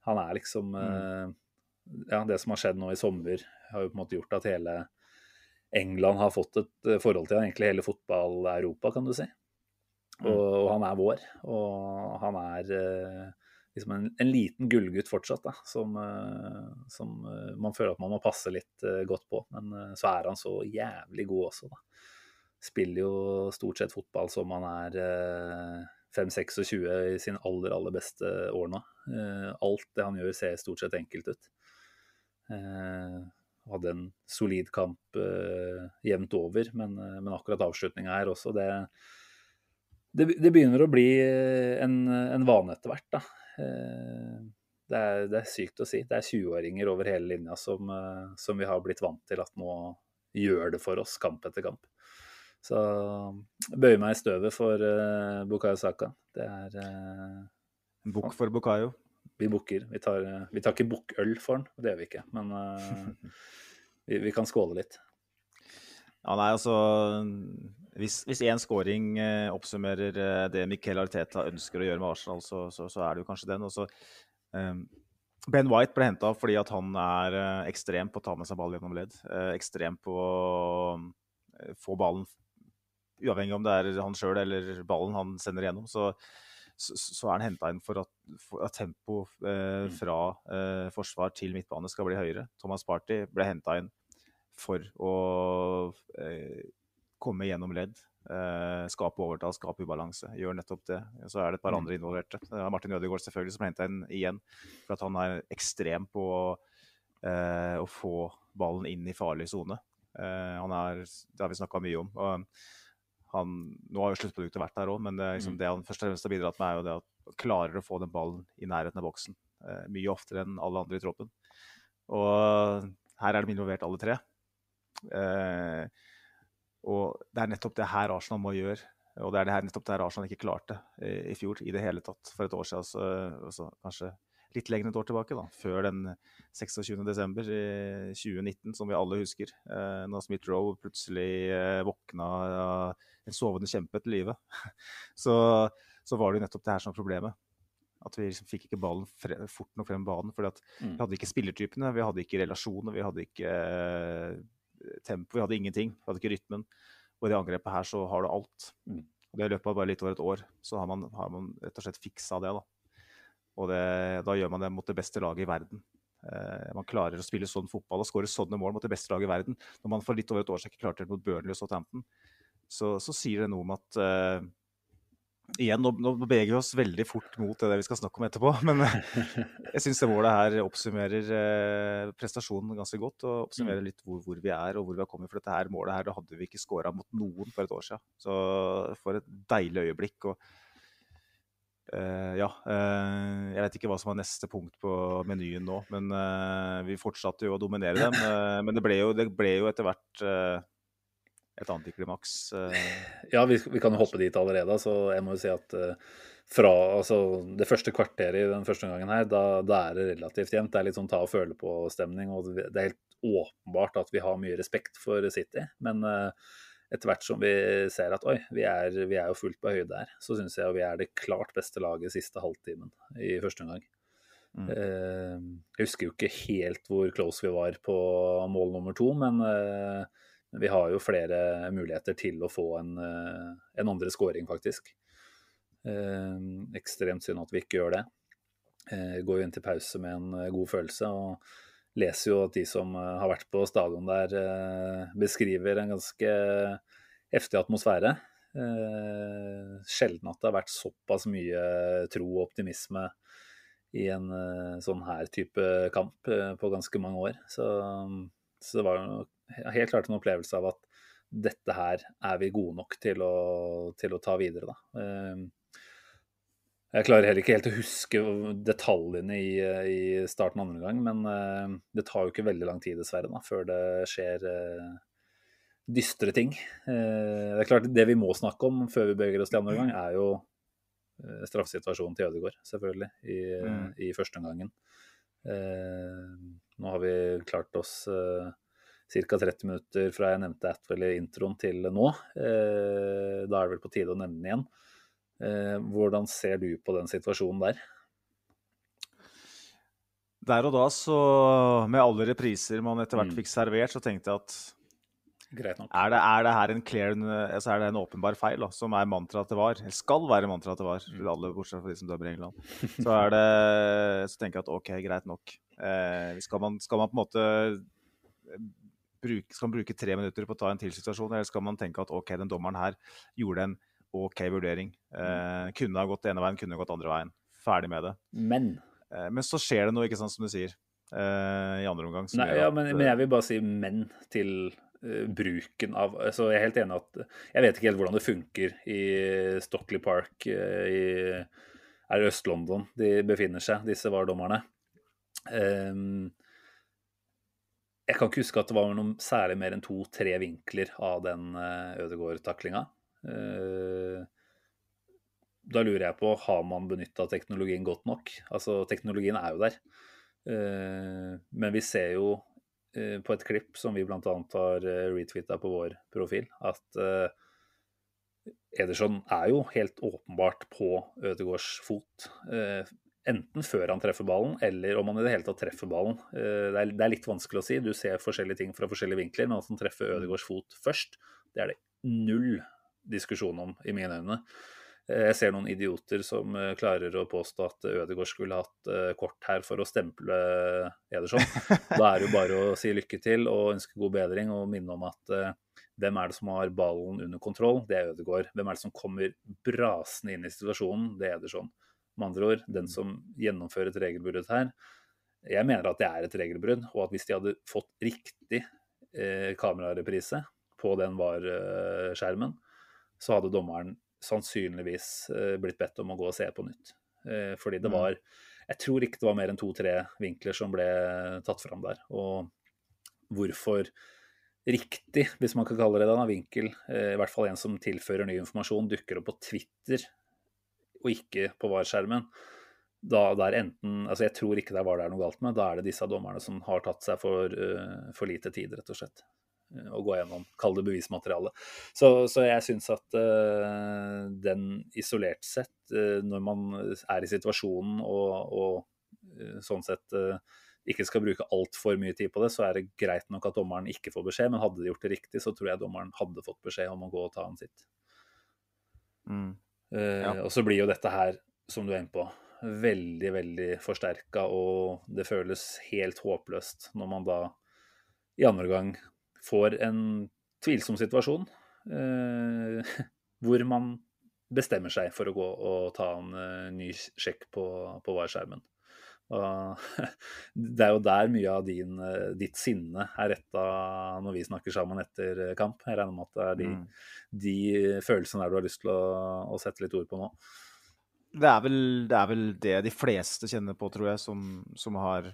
Han er liksom mm. Ja, det som har skjedd nå i sommer, har jo på en måte gjort at hele England har fått et forhold til han, egentlig hele fotball-Europa, kan du si. Mm. Og, og, han er vår, og han er liksom en, en, liten gullgutt fortsatt, da, som, uh, som uh, man føler at man må passe litt uh, godt på. Men så er han så jævlig god også, da. Spiller jo stort sett fotball som han er 5-26 i sin aller, aller beste år nå. alt det han gjør, ser stort sett enkelt ut. hadde en solid kamp jevnt over, men, men akkurat avslutninga her også, det, det, begynner å bli en, en vane etter hvert. da. Eh, det er, det er, sykt å si. Det er 20-åringer over hele linja som, eh, som, vi har blitt vant til at nå gjør det for oss, kamp etter kamp. Så bøyer meg i støvet for uh, Bukayo Saka. Det er uh, En bukk for Bukayo? Vi bukker. Vi tar, vi tar ikke bukkøl for den, det gjør vi ikke. Men uh, vi, vi, kan skåle litt. Ja, nei, altså hvis én scoring eh, oppsummerer eh, det Miquel Arteta ønsker å gjøre med Arsenal, så, så, så er det jo kanskje den. Også, um, ben White ble henta fordi at han er uh, ekstrem på å ta med seg ball gjennom ledd. Ekstrem på å få ballen Uavhengig om det er han sjøl eller ballen han sender gjennom, så, så, så er han henta inn for at, for at tempo eh, fra forsvar til midtbane skal bli høyere. Thomas Party ble henta inn for å komme gjennom ledd. Eh, skape overtall, skape ubalanse. Gjør nettopp det. Så er det et par mm. andre involverte. Er Martin Ødegaard selvfølgelig som henta inn igjen. For at han er ekstrem på eh, å få ballen inn i farlig sone. Eh, han er, det har vi snakka mye om. og han, nå har jo sluttproduktet vært der òg, men det, liksom, mm. det, han først og fremst har bidratt med, er jo det at han klarer å få den ballen i nærheten av boksen. Mye oftere enn alle andre i troppen. Og her er de involvert alle tre. Eh, og det er nettopp det her Arsenal må gjøre. Og det er det her, nettopp det her Arsenal ikke klarte i, i fjor i det hele tatt. For et år siden, altså, altså, kanskje litt lenger enn et år tilbake, da, før den 26.12.2019, som vi alle husker. Eh, når Smith Roe plutselig eh, våkna av en sovende kjempe til live. så, så var det jo nettopp det her som var problemet. At vi liksom fikk ikke ballen fre fort nok frem banen. fordi Mm. vi hadde ikke spillertypene, vi hadde ikke relasjoner, vi hadde ikke eh, tempo, vi hadde ingenting. Vi hadde ikke rytmen. Og i det angrepet her så har du alt. Mm. Og det I løpet av bare litt over et år så har man, har man rett og slett fiksa det. da. Og det, da gjør man det mot det beste laget i verden. Eh, man klarer å spille sånn fotball og skåre sånne mål mot det beste laget i verden. Når man for litt over et år siden ikke klarte det mot Burnley og Southampton, så, så sier det noe om at eh, Igjen, nå, nå beveger vi oss veldig fort mot det vi skal snakke om etterpå. Men jeg syns det målet her oppsummerer eh, prestasjonen ganske godt. Og oppsummerer litt hvor, hvor vi er og hvor vi har kommet. For dette her målet her, da hadde vi ikke scora mot noen for et år siden. Så for et deilig øyeblikk. og Eh, ja. eh, jeg vet ikke hva som er neste punkt på menyen nå, men eh, vi fortsatte jo å dominere dem. eh, men det ble jo, det ble jo etter hvert eh, et antiklimaks. eh. Ja, vi, vi kan jo hoppe dit allerede. Så jeg må jo si at eh, fra altså, det første kvarteret i den første omgangen her, da, da er det relativt jevnt. Det er litt sånn ta og føle på-stemning. Og det er helt åpenbart at vi har mye respekt for City. Men eh, etter hvert som vi ser at oi, vi er, vi er jo fullt på høyde her, så syns jeg vi er det klart beste laget siste halvtimen i første omgang. Mm. Jeg husker jo ikke helt hvor close vi var på mål nummer to, men vi har jo flere muligheter til å få en, eh, en andre scoring, faktisk. Eh, ekstremt synd at vi ikke gjør det. Eh, går jo inn til pause med en god følelse. og leser jo at de som har vært på stadion der, beskriver en ganske heftig atmosfære. Eh, sjelden at det har vært såpass mye tro og optimisme i en eh, sånn her type kamp eh, på ganske mange år. Så, så det var jo helt klart en opplevelse av at dette her er vi gode nok til å, til å ta videre, da. Eh, jeg klarer heller ikke helt å huske detaljene i, i starten av andre gang, men eh, det tar jo ikke veldig lang tid, dessverre, da, før det skjer eh, dystre ting. Eh, det er klart, det vi må snakke om før vi beveger oss til andre gang, er jo eh, straffesituasjonen til Ødegaard, selvfølgelig, i, Mm. i første omgangen. Eh, nå har vi klart oss ca. 30 minutter fra jeg nevnte Atwell i introen til nå. Eh, da er det vel på tide å nevne den igjen. Eh, hvordan ser du på den situasjonen der? Der og da, så med alle repriser man etter hvert Mm. fikk servert, så tenkte jeg at er det, er det her en clear, altså er det en åpenbar feil, da, som er mantraet det var? Eller skal være mantraet det var, for alle bortsett fra de som dømmer i England. Så, er det, så tenker jeg at OK, greit nok. Eh, skal, man, skal man på en måte bruke, skal man bruke tre minutter på å ta en til situasjon, eller skal man tenke at OK, den dommeren her gjorde en OK vurdering. Eh, kunne ha gått ene veien, kunne ha gått andre veien. Ferdig med det. Men Eh, Men så skjer det noe, ikke sant, som du sier, eh, i andre omgang. Nei, ja, at, men, eh, men jeg vil bare si men til uh, bruken av altså Jeg er helt enig at Jeg vet ikke helt hvordan det funker i Stockley Park uh, i Er det Øst-London de befinner seg, disse VAR-dommerne? Ehm, jeg kan ikke huske at det var noe særlig mer enn to-tre vinkler av den uh, Ødegaard-taklinga. Eh, da lurer jeg på, har man benytta teknologien godt nok? Altså, teknologien er jo der. Eh, men vi ser jo eh, på et klipp som vi bl.a. har retweeta på vår profil, at Ederson er jo helt åpenbart på Ødegaards fot. Enten før han treffer ballen, eller om han i det hele tatt treffer ballen. Eh, det, er, det er litt vanskelig å si. Du ser forskjellige ting fra forskjellige vinkler, men at han treffer Ødegaards fot først, det er det null diskusjon om, i mine øyne. Eh, Jeg ser noen idioter som eh, klarer å påstå at Ødegaard skulle hatt kort her for å stemple Ederson. Da er det jo bare å si lykke til og ønske god bedring og minne om at hvem er det som har ballen under kontroll? Det er Ødegaard. Hvem er det som kommer brasende inn i situasjonen? Det er Ederson. Med andre ord, den som gjennomfører et regelbrudd her. Jeg mener at det er et regelbrudd, og at hvis de hadde fått riktig eh, kamerareprise på den VAR-skjermen, så hadde dommeren sannsynligvis eh, blitt bedt om å gå og se på nytt. Eh, fordi det Mm. var Jeg tror ikke det var mer enn to-tre vinkler som ble tatt fram der. Og hvorfor riktig, hvis man kan kalle det det, vinkel, eh, i hvert fall en som tilfører ny informasjon, dukker opp på Twitter og ikke på VAR-skjermen. Da det er enten Altså, jeg tror ikke det var det er noe galt med. Da er det disse dommerne som har tatt seg for, uh, for lite tid, rett og slett. eh, å gå gjennom, kall det bevismateriale. Så, så jeg syns at uh, den isolert sett, når man er i situasjonen og, og sånn sett ikke skal bruke altfor mye tid på det, så er det greit nok at dommeren ikke får beskjed, men hadde de gjort det riktig, så tror jeg dommeren hadde fått beskjed om å gå og ta han sitt. Mm. Ja. Og så blir jo dette her, som du er inne på, veldig, veldig forsterka, og det føles helt håpløst når man da i andre gang får en tvilsom situasjon eh, hvor man bestemmer seg for å gå og ta en uh, ny sjekk på, på VAR-skjermen. Det er jo der mye av din, eh, ditt sinne er retta når vi snakker sammen etter kamp. Jeg regner med at det er de, mm. de følelsene der du har lyst til å, å sette litt ord på nå. Det er, vel, det er, vel, det de fleste kjenner på, tror jeg, som, som har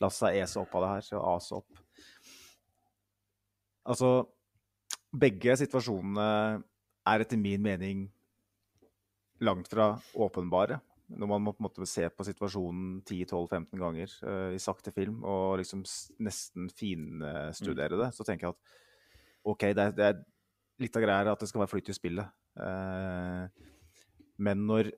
latt seg ese opp av det her. Og ase opp. Altså, begge situasjonene er etter min mening langt fra åpenbare. Når man må på en måte se på situasjonen 10-12-15 ganger uh, i sakte film og liksom nesten finstudere mm. det, så tenker jeg at OK, det er, det er litt av greia at det skal være flyt i spillet. Uh, men når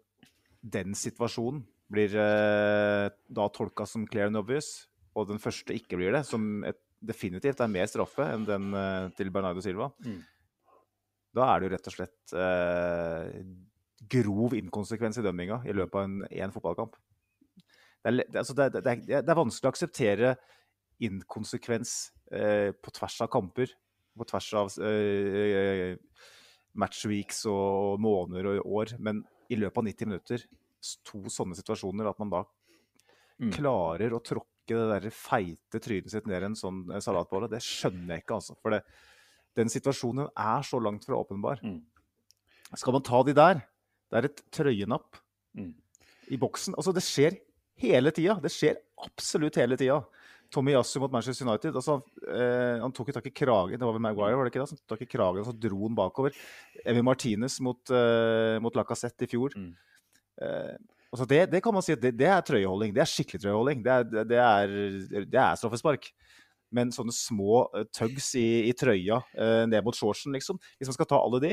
den situasjonen blir uh, da tolka som clear and obvious, og den første ikke blir det, som et, definitivt er mer straffe enn den til Bernardo Silva, mm. da er det jo rett og slett grov inkonsekvens i dømminga i løpet av en, en fotballkamp. Det er, altså det, det, er, det er, vanskelig å akseptere inkonsekvens eh, på tvers av kamper, på tvers av eh, matchweeks og måneder og år. Men i løpet av 90 minutter to sånne situasjoner, at man da mm. klarer å tråkke det der feite trynet sitt ned i en sånn salatbolle, det skjønner jeg ikke, altså. For det, den situasjonen er så langt fra åpenbar. Mm. Skal man ta de der? Det er et trøyenapp mm. i boksen. Altså, det skjer hele tida. Det skjer absolutt hele tida. Tommy Yasu mot Manchester United. Altså, eh, han tok jo tak i kragen det var vel Maguire, var det ikke da? Han tok i kragen og så dro han bakover. Evy Martinez mot, eh, mot Lacassette i fjor. Mm. Eh, altså det, det, kan man si at det, det, er trøyeholding. Det er skikkelig trøyeholding. Det er, det er, det er straffespark. Men sånne små uh, tugs i, i trøya uh, ned mot shortsen, liksom Hvis man skal ta alle de.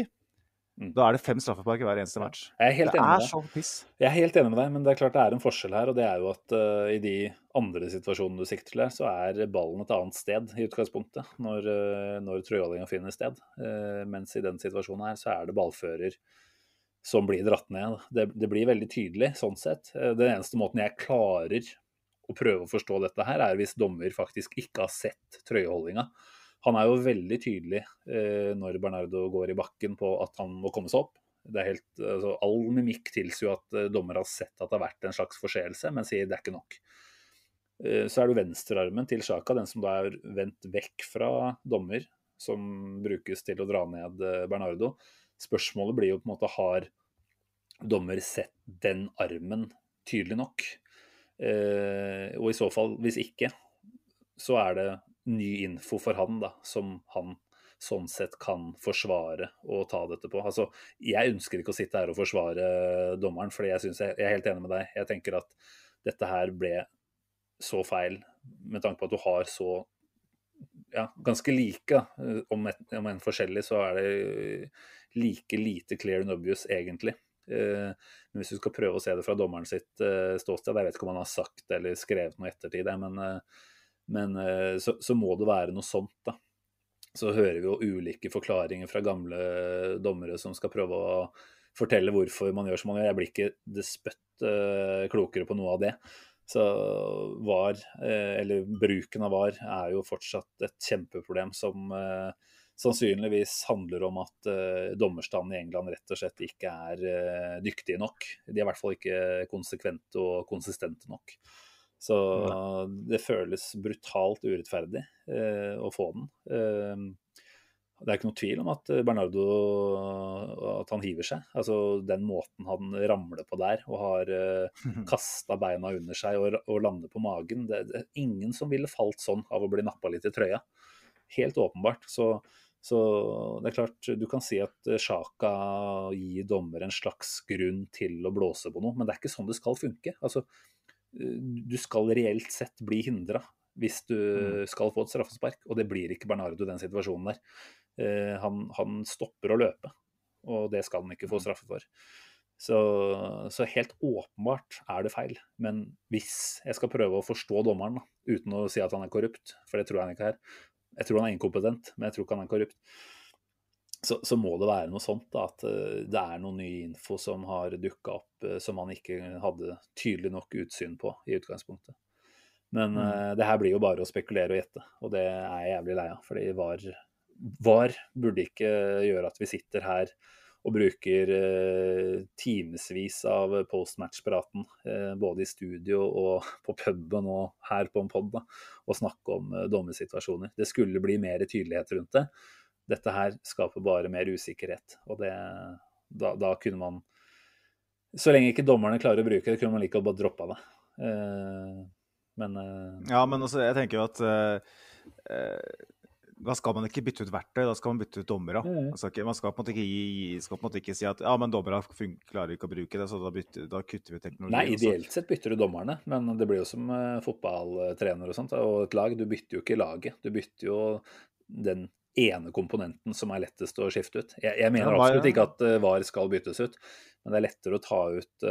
Da er det fem straffespark i hver eneste match. Jeg er helt det enig er med så piss. Jeg er helt enig med deg, men det er klart det er en forskjell her. Og det er jo at uh, i de andre situasjonene du sikter til her, så er ballen et annet sted i utgangspunktet når, uh, når trøyalinga finner sted. Uh, mens i den situasjonen her så er det ballfører som blir dratt ned. Det, det blir veldig tydelig sånn sett. Den eneste måten jeg klarer å prøve å forstå dette her, er hvis dommer faktisk ikke har sett trøyeholdinga. Han er jo veldig tydelig eh, når Bernardo går i bakken på at han må komme seg opp. Helt, altså, all mimikk tilsier jo at eh, dommer har sett at det har vært en slags forseelse, men sier det er ikke nok. Eh, så er det venstrearmen til Sjaka, den som da er vendt vekk fra dommer, som brukes til å dra ned eh, Bernardo. Spørsmålet blir jo på en måte har dommer sett den armen tydelig nok? Eh, og i så fall, hvis ikke, så er det ny info for han, da, som han sånn sett kan forsvare og ta dette på. Altså, jeg ønsker ikke å sitte her og forsvare dommeren, for jeg, jeg, er helt enig med deg. Jeg tenker at dette her ble så feil, med tanke på at du har så ja, ganske like, om, et, om en forskjellig, så er det like lite clear and obvious, egentlig. Eh, men hvis du skal prøve å se det fra dommeren sitt eh, ståsted, jeg vet ikke om han har sagt eller skrevet noe i ettertid, men eh, men eh, så, så, må det være noe sånt, da. Så hører vi jo ulike forklaringer fra gamle dommere som skal prøve å fortelle hvorfor man gjør som man gjør. Jeg blir ikke despøtt uh, klokere på noe av det. Så VAR, uh, eller bruken av VAR, er jo fortsatt et kjempeproblem som uh, sannsynligvis handler om at dommerstanden i England rett og slett ikke er dyktige nok. De er i hvert fall ikke konsekvente og konsistente nok. Så det føles brutalt urettferdig eh, å få den. Eh, det er ikke noe tvil om at Bernardo at han hiver seg. Altså Den måten han ramler på der og har eh, kasta beina under seg og, og lander på magen det, det, er ingen som ville falt sånn av å bli nappa litt i trøya. Helt åpenbart. Så, så det er klart, du kan si at Sjaka gir dommer en slags grunn til å blåse på noe, men det er ikke sånn det skal funke. Altså, du skal reelt sett bli hindra hvis du Mm. skal få et straffespark. Og det blir ikke Bernardo i den situasjonen der. Eh, han, han stopper å løpe, og det skal han ikke få Mm. straffe for. Så, så helt åpenbart er det feil. Men hvis jeg skal prøve å forstå dommeren, da, uten å si at han er korrupt, for det tror jeg han ikke er Jeg tror han er inkompetent, men jeg tror ikke han er korrupt. Så, så må det være noe sånt, da, at eh, det er noe ny info som har dukka opp eh, som man ikke hadde tydelig nok utsyn på i utgangspunktet. Men Mm. uh, det her blir jo bare å spekulere og gjette, og det er jeg jævlig lei av. Fordi VAR, VAR burde ikke gjøre at vi sitter her og bruker uh, timevis av postmatch-praten, uh, både i studio og på puben og her på en pod, og snakke om uh, dommersituasjoner. Det skulle bli mer tydelighet rundt det. Dette her skaper bare mer usikkerhet, og det, da, da kunne man Så lenge ikke dommerne klarer å bruke det, kunne man like godt bare droppa det. Eh, men eh, Ja, men altså, jeg tenker jo at eh, da skal man ikke bytte ut verktøy, da skal man bytte ut dommere. Man skal ikke, man skal på en ikke, skal på en måte ikke si at ja, men dommere klarer ikke å bruke det, så da, bytter, da kutter vi teknologien. Nei, ideelt sett bytter du dommerne, men det blir jo som fotballtrener og sånt. Og et lag, du bytter jo ikke laget. Du bytter jo den ene komponenten som er lettest å skifte ut. Jeg, jeg mener Ja, VAR, absolutt ikke at eh, VAR skal byttes ut, men det er lettere å ta ut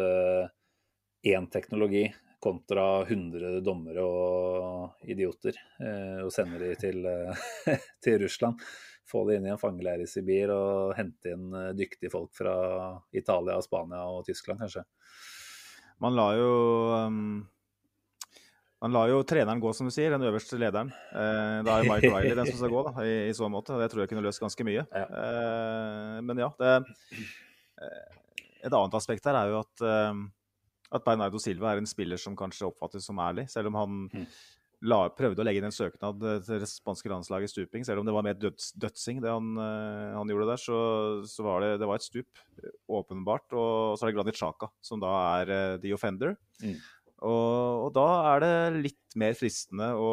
én teknologi kontra 100 dommere og idioter, uh, og sende de til, uh, til Russland. Få de inn i en fangeleir i Sibir og hente inn dyktige folk fra Italia, Spania og Tyskland, kanskje. Man lar jo um, Man lar jo treneren gå, som du sier, den øverste lederen. Eh, da er Mike Riley den som skal gå, da, i, i så måte. Det tror jeg kunne løst ganske mye. Ja. Eh, men ja, det eh, Et annet aspekt her er jo at eh, at Bernardo Silva er en spiller som kanskje oppfattes som ærlig, selv om han Mm. la, prøvde å legge inn en søknad eh, til det spanske landslaget i stuping. Selv om det var mer døds, dødsing, det han, han gjorde der, så, så var det, det var et stup, åpenbart. Og så er det Granit Xhaka, som da er uh, the offender. Mm. Og, og da er det litt mer fristende å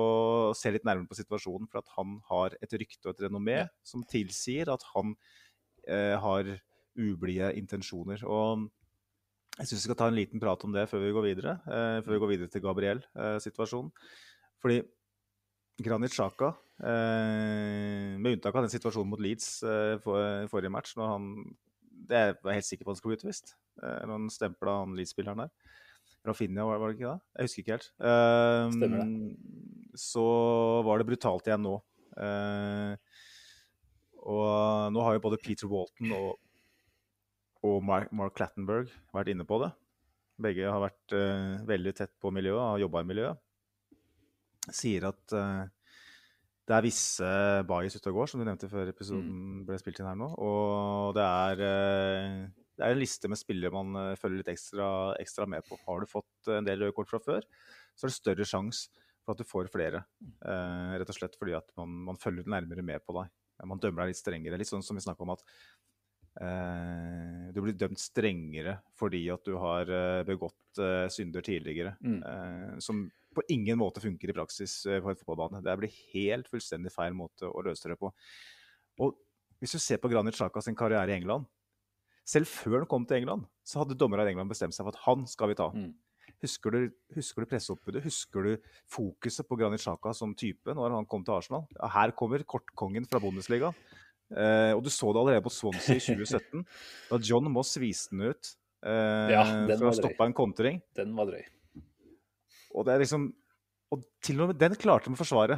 se litt nærmere på situasjonen, for at han har et rykte og et renommé som tilsier at han eh, har ublide intensjoner. Og jeg syns vi skal ta en liten prat om det før vi går videre, eh, før vi går videre til Gabriel-situasjonen. Fordi Granit Xhaka, eh, med unntak av den situasjonen mot Leeds eh, for, forrige match, når han det er jeg helt sikker på at han skal bli utvist. Eh, når han stempla han Leeds-spilleren der. Rafinha, var, var det ikke det? Jeg husker ikke helt. Uh, Stemmer Så var det brutalt igjen nå. Uh, og nå har jo både Peter Walton og, og Mark, Mark Clattenburg vært inne på det. Begge har vært uh, veldig tett på miljøet, har jobba i miljøet. Sier at eh, det er visse bias ute og går, som du nevnte før episoden ble spilt inn her nå. Og det er, eh, det er en liste med spillere man eh, følger litt ekstra, ekstra med på. Har du fått en del røde kort fra før, så er det større sjanse for at du får flere. Eh, rett og slett fordi at man, man følger nærmere med på deg. Man dømmer deg litt strengere. Litt sånn som vi snakka om at eh, du blir dømt strengere fordi at du har eh, begått eh, synder tidligere. Mm. Eh, som på ingen måte funker i praksis eh, på en fotballbane. Det blir helt fullstendig feil måte å løse det på. Og hvis du ser på Granit Xhaka sin karriere i England Selv før han kom til England, så hadde dommerne i England bestemt seg for at han skal vi ta. Mm. Husker du, husker du presseoppbudet? Husker du fokuset på Granit Xhaka som type når han kom til Arsenal? Ja, her kommer kortkongen fra Bundesliga. Eh, og du så det allerede på Swansea i 2017, da John Moss viste den ut eh, Ja, den for å stoppe en kontring. Den var drøy. Og det er liksom Og til og med den klarte de å forsvare.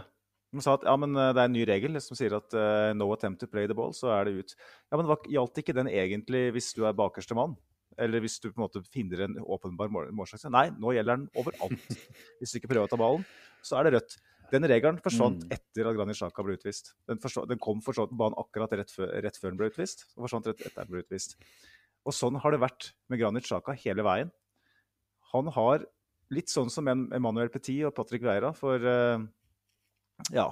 De sa at ja, men eh, det er en ny regel som sier at uh, no attempt to play the ball, så er det ut. Ja, men Gjaldt ikke den egentlig hvis du er bakerste mann? Eller hvis du på en måte finner en åpenbar mål- målsjanse? Nei, nå gjelder den overalt. Hvis du ikke prøver å ta ballen, så er det rødt. Den regelen forsvant Mm. etter at Granit Xhaka ble utvist. Den, forsvant, den kom forsvant på banen akkurat rett før, rett før den ble utvist, og forsvant rett etter den ble utvist. Og sånn har det vært med Granit Xhaka hele veien. Han har litt sånn som Emmanuel Petit og Patrick Veira for eh, ja,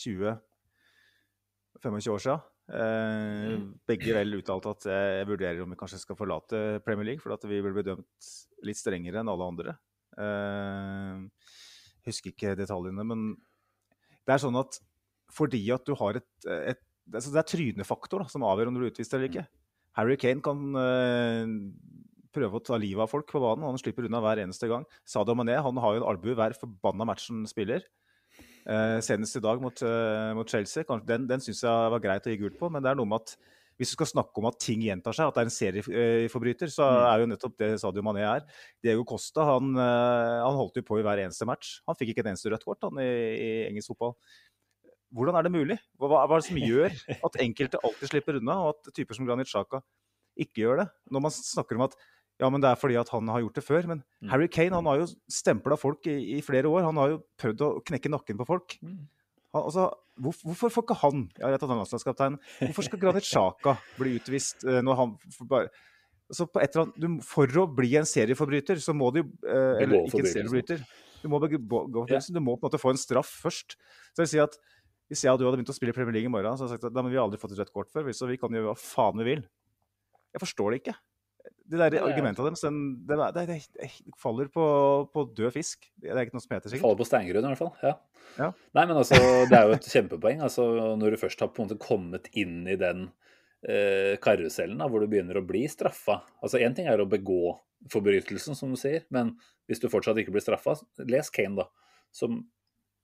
20-25 år siden. Eh, begge vel uttalte at jeg vurderer om vi kanskje skal forlate Premier League, for at vi vil bli dømt litt strengere enn alle andre. Eh, husker ikke detaljene, men det er sånn at fordi at du har et, et det er, så det er trynefaktor da, som avgjør om du blir utvist eller ikke. Harry Kane kan eh, prøve å ta livet av folk på banen. Han slipper unna hver eneste gang. Sadio Mané han har jo en albue hver forbanna match han spiller. Eh, senest i dag mot, uh, mot Chelsea. Kanskje, den den syns jeg var greit å gi gult på, men det er noe med at hvis du skal snakke om at ting gjentar seg, at det er en serieforbryter, så Mm. er jo nettopp det Sadio Mané er. Diego Costa han, uh, han holdt jo på i hver eneste match. Han fikk ikke et eneste rødt kort han, i, i engelsk fotball. Hvordan er det mulig? Hva hva er det som gjør at enkelte alltid slipper unna, og at typer som Granit Xhaka ikke gjør det? Når man snakker om at ja, men det er fordi at han har gjort det før. Men Mm. Harry Kane han har jo stempla folk i, i flere år. Han har jo prøvd å knekke nakken på folk. Mm. Han, altså, hvor, hvorfor får ikke han Jeg rett at han landslagskaptein. Hvorfor skal Granit Sjaka bli utvist eh, når han bare altså på et eller annet, du, For å bli en serieforbryter, så må du eh, Eller ikke en serieforbryter. Du må, begå forbrytelsen, du må på en måte få en straff først. Så jeg vil si at Hvis jeg og du hadde begynt å spille Premier League i morgen, så hadde jeg sagt at nei, men vi har aldri fått et rødt kort før, så vi kan gjøre hva faen vi vil. Jeg forstår det ikke. Det der Ja, argumentet deres, den- det, det, det, det faller på, på død fisk. Det er ikke noe som heter sikkert. Faller på steingrunn, i hvert fall. Ja. Ja. Nei, men altså, det er jo et kjempepoeng. Altså, når du først har på en måte kommet inn i den eh, karusellen da, hvor du begynner å bli straffa. Altså, Én ting er å begå forbrytelsen, som du sier, men hvis du fortsatt ikke blir straffa, les Kane, da. Som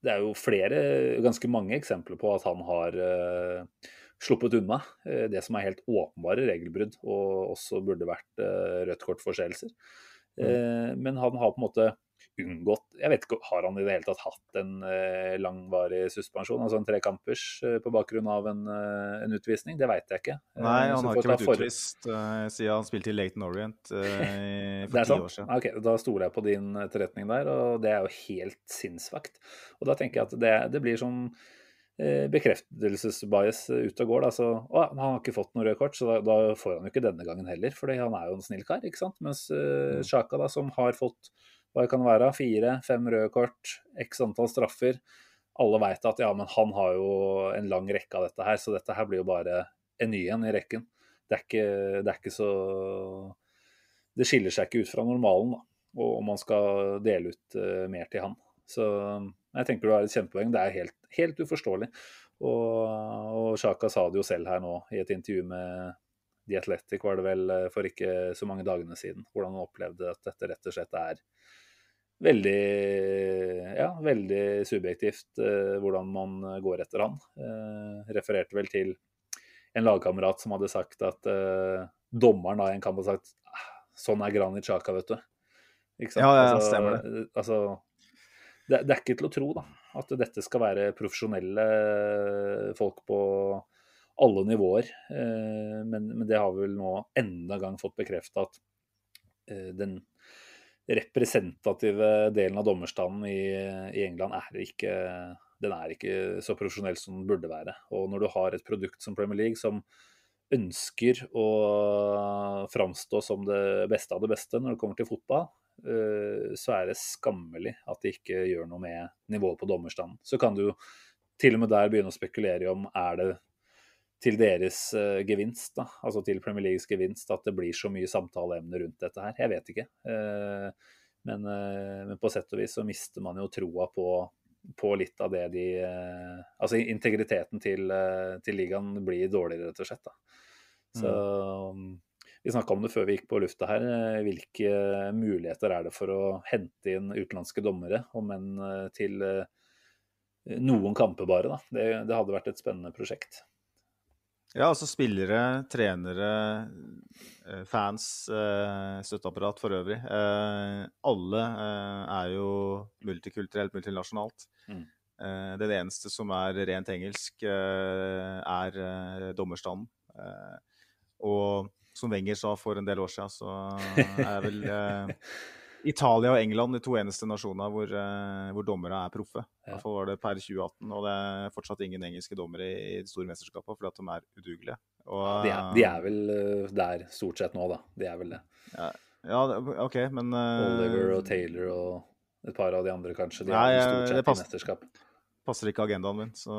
det er jo flere, ganske mange eksempler på at han har eh, sluppet unna eh, det som er helt åpenbare regelbrudd, og også burde vært eh, rødt kort-forseelser. Mm. men han har på en måte unngått Jeg vet ikke, har han i det hele tatt hatt en eh, langvarig suspensjon? Altså en trekampers eh, på bakgrunn av en, eh, en utvisning? Det veit jeg ikke. Eh, Nei, han har ikke vært for- utvist eh, siden han spilte i Laton Orient eh, for ti år siden. Ok, Da stoler jeg på din etterretning der, og det er jo helt sinnssvakt. Og da tenker jeg at det, det blir sånn eh, bekreftelsesbias ute og går. Da. Så, å, han har ikke fått noe røde kort, så da, da får han jo ikke denne gangen heller. fordi han er jo en snill kar, ikke sant. Mens uh, Sjaka, da, som har fått hva det kan være, fire, fem røde kort, x antall straffer. Alle veit at ja, men han har jo en lang rekke av dette her, så dette her blir jo bare en ny en i rekken. Det er ikke, det er ikke så Det skiller seg ikke ut fra normalen, da. Og om man skal dele ut uh, mer til han. Så jeg tenker du har et kjempepoeng. Det er helt, helt uforståelig. Og, Sjaka sa det jo selv her nå i et intervju med The Athletic, var det vel eh, for ikke så mange dagene siden, hvordan han opplevde at dette rett og slett er veldig ja, veldig subjektivt eh, hvordan man går etter han. Eh, refererte vel til en lagkamerat som hadde sagt at eh, dommeren da i en kamp hadde sagt "Ah, sånn er Granit Sjaka, vet du. Ikke sant? Ja, ja, altså, stemmer det. Altså, det, det er ikke til å tro da, at dette skal være profesjonelle folk på alle nivåer. Eh, men, men det har vi vel nå enda gang fått bekrefta at eh, den representative delen av dommerstanden i, i England er ikke, er ikke så profesjonell som den burde være. Og når du har et produkt som Premier League som ønsker å framstå som det beste av det beste når det kommer til fotball, eh, så er det skammelig at de ikke gjør noe med nivået på dommerstanden. Så kan du til og med der begynne å spekulere i om er det til deres eh, gevinst, da, altså til Premier Leagues gevinst, at det blir så mye samtaleemne rundt dette her. Jeg vet ikke. Eh, men, eh, men på sett og vis så mister man jo troa på, på litt av det de eh, Altså integriteten til, eh, til ligaen blir dårligere, rett og slett. da. Så um, Vi snakka om det før vi gikk på lufta her. eh, Hvilke muligheter er det for å hente inn utenlandske dommere, om enn eh, til eh, noen kamper bare? da. Det, det hadde vært et spennende prosjekt. Ja, altså spillere, trenere, fans, støtteapparat for øvrig. Alle er jo multikulturelt, multinasjonalt. Mm. Det eneste som er rent engelsk, er dommerstanden. Og som Wenger sa for en del år siden, så er vel eh, Italia og England de to eneste nasjonene hvor, eh, hvor dommere er proffe. I hvert fall var det per 2018. Og det er fortsatt ingen engelske dommere i de store mesterskapene fordi at de er udugelige. Og, De er, de er vel eh, der stort sett nå, da. De er vel det. Ja, ja OK, men eh, Oliver og Taylor og et par av de andre, kanskje. De Nei, er eh, stort sett i mesterskap. passer ikke agendaen min, så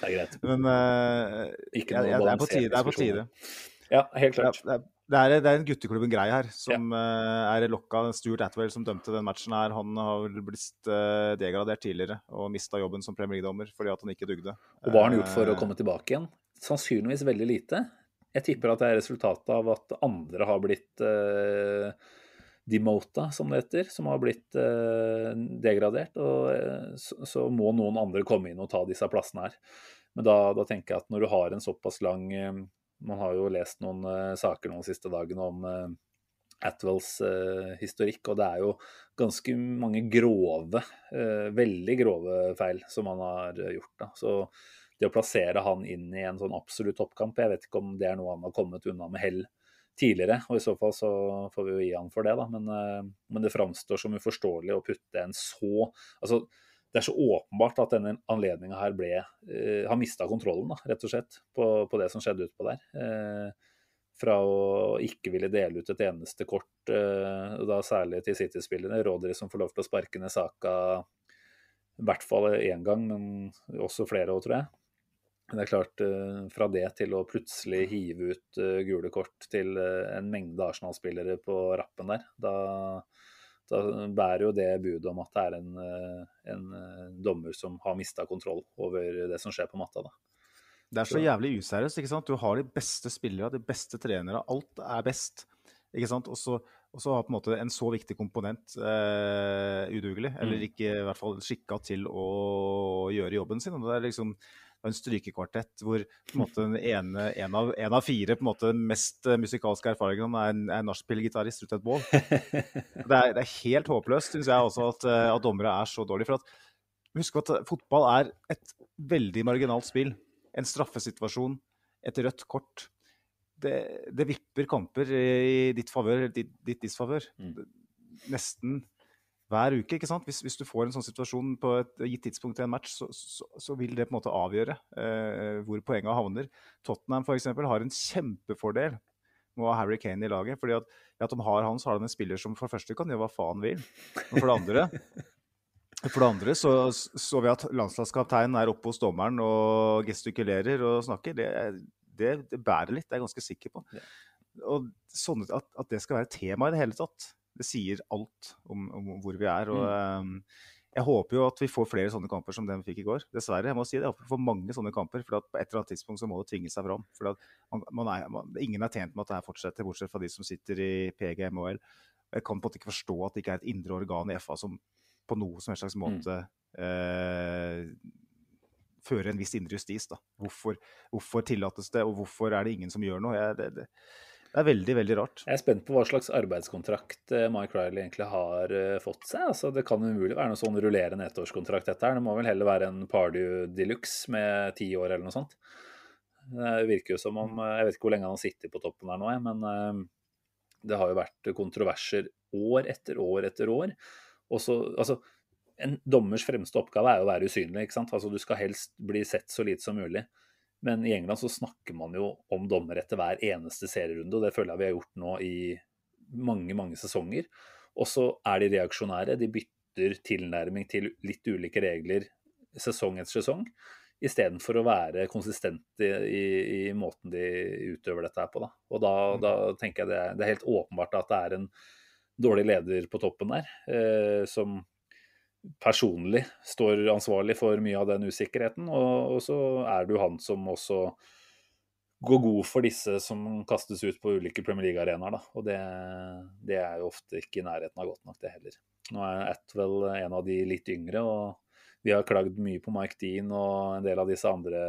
Det er greit. Men eh, Ikke noe jeg, jeg, det er på tide. Det er på tide. Ja, helt klart. det, er, det, er, det er en gutteklubben-greie her som eh, er lokka. Stuart Atwell som dømte den matchen her, han har vel blitt eh, degradert tidligere og mista jobben som Premier League-dommer fordi at han ikke dugde. Og hva har han gjort for å Eh, komme tilbake igjen? Sannsynligvis veldig lite. Jeg tipper at det er resultatet av at andre har blitt uh, demota, som det heter, som har blitt uh, degradert. Og uh, så, så, må noen andre komme inn og ta disse plassene her. Men da, da tenker jeg at når du har en såpass lang Man har jo lest noen uh, saker noen siste dagene om uh, Atwells historikk, og det er jo ganske mange grove, veldig grove feil som han har gjort. da, så det å plassere han inn i en sånn absolutt toppkamp, jeg vet ikke om det er noe han har kommet unna med hell tidligere. Og i så fall så får vi jo gi han for det, da. Men, men det framstår som uforståelig å putte en så Altså, det er så åpenbart at denne anledninga her ble eh, Har mista kontrollen, da, rett og slett, på, på det som skjedde utpå der. Eh, fra å ikke ville dele ut et eneste kort, eh, da særlig til City-spillerne. Rodri som får lov til å sparke ned saka i hvert fall én gang, men også flere òg, tror jeg. Det er klart, eh, fra det til å plutselig hive ut eh, gule kort til eh, en mengde Arsenal-spillere på rappen der, da, da, bærer jo det budet om at det er en, en dommer som har mista kontroll over det som skjer på matta. da. Det er så jævlig useriøst. ikke sant? Du har de beste spillere, de beste trenere. Alt er best. ikke sant? Og så, har på en måte en så viktig komponent eh, udugelig, eller mm. ikke i hvert fall skikka til å gjøre jobben sin. og det er liksom en strykekvartett hvor på en, måte, ene, en, av, en, av, fire på en måte, mest eh, musikalske erfaringene er en, en nachspiel-gitarist ut et bål. Det er, det er helt håpløst, syns jeg også, at, eh, at, dommere er så dårlige. For at, husk at fotball er et veldig marginalt spill. En straffesituasjon, et rødt kort. Det, det vipper kamper i ditt favør, ditt, ditt disfavør. Mm. Nesten hver uke. ikke sant? Hvis, hvis, du får en sånn situasjon på et gitt tidspunkt i en match, så, så, så vil det på en måte avgjøre eh, hvor poengene havner. Tottenham for eksempel, har en kjempefordel med å ha Harry Kane i laget. fordi at, at de har han, så har de en spiller som for det første kan gjøre hva faen vil. Og for det andre for det andre så, så vi at landslagskapteinen er oppe hos dommeren og gestikulerer og snakker. Det, det, det bærer litt, det er jeg ganske sikker på. Og sånn at, at det skal være tema i det hele tatt, det sier alt om, om, hvor vi er. og mm. um, jeg håper jo at vi får flere sånne kamper som den vi fikk i går. Dessverre. jeg må si det, jeg håper vi får mange sånne kamper, for På et eller annet tidspunkt så må det tvinge seg fram. for man, man er, man, Ingen er tjent med at det her fortsetter, bortsett fra de som sitter i PGMOL. Jeg kan på en måte ikke forstå at det ikke er et indre organ i FA som på noe som helst slags mm. måte mm. eh, fører en viss indre justis. da. Hvorfor, hvorfor, tillates det, og hvorfor er det ingen som gjør noe? Jeg, det, det, det er veldig, veldig rart. Jeg er spent på hva slags arbeidskontrakt eh, Mike Riley egentlig har eh, fått seg. Altså, det kan umulig være noe sånn rullerende ettårskontrakt, dette her. Det må vel heller være en Pardew de luxe med ti år eller noe sånt. Det virker jo som om eh, Jeg vet ikke hvor lenge han har sittet på toppen her nå, men det har jo vært kontroverser år etter år etter år. Også, altså, en dommers fremste oppgave er jo å være usynlig. ikke sant? Altså, du skal helst bli sett så lite som mulig. Men i England så snakker man jo om dommer etter hver eneste serierunde, og det føler jeg vi har gjort nå i mange, mange sesonger. Og så er de reaksjonære. De bytter tilnærming til litt ulike regler sesong etter sesong, istedenfor å være konsistente i, i, måten de utøver dette her på. Da. Og da, mm. da tenker jeg det er, det er, helt åpenbart at det er en dårlig leder på toppen der, eh, som personlig står ansvarlig for mye av den usikkerheten. Og, og, så er du han som også går god for disse som kastes ut på ulike Premier League-arenaer. Og det, det, er jo ofte ikke i nærheten av godt nok, det heller. Nå er Atwell en av de litt yngre, og vi har klagd mye på Mike Dean og en del av disse andre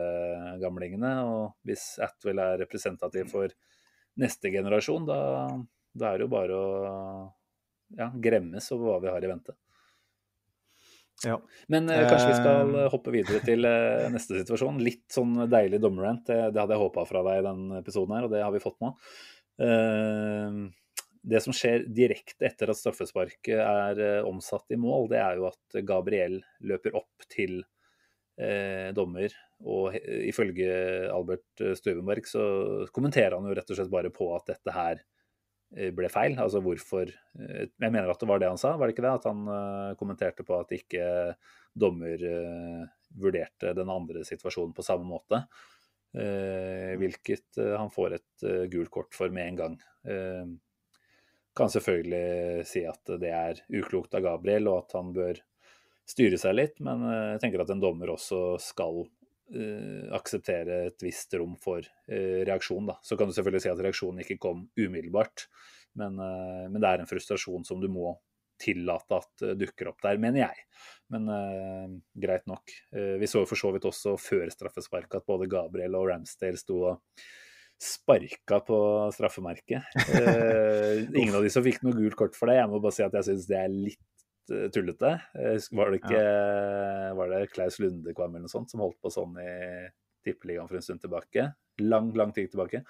gamlingene. Og hvis Atwell er representativ for neste generasjon, da, da er det jo bare å ja, gremmes over hva vi har i vente. Ja. Men eh, kanskje vi skal eh. hoppe videre til eh, neste situasjon. Litt sånn deilig dommerrant. Det, det, hadde jeg håpa fra deg i den episoden her, og det har vi fått nå. Eh, det som skjer direkte etter at straffesparket er eh, omsatt i mål, det er jo at Gabriel løper opp til eh, dommer. Og ifølge Albert Støvenberg så kommenterer han jo rett og slett bare på at dette her Eh, ble feil. Altså hvorfor eh, Jeg mener at det var det han sa, var det ikke det? At han uh, kommenterte på at ikke dommer vurderte den andre situasjonen på samme måte. Hvilket han får et gult kort for med en gang. kan selvfølgelig si at det er uklokt av Gabriel, og at han bør styre seg litt, men jeg tenker at en dommer også skal akseptere et visst rom for reaksjon. Da. Så kan du selvfølgelig si at reaksjonen ikke kom umiddelbart, Men, uh, men, det er en frustrasjon som du må tillate at dukker opp der, mener jeg. Men uh, greit nok. Uh, vi så for så vidt også før straffesparket at både Gabriel og Ramsdale sto og sparka på straffemerket. Uh, ingen av de som fikk noe gult kort for det. Jeg må bare si at jeg syns det er litt tullete. Var det ikke ja. var det Klaus Lundekvam eller noe sånt som holdt på sånn i Tippeligaen for en stund tilbake? Lang, lang tid tilbake.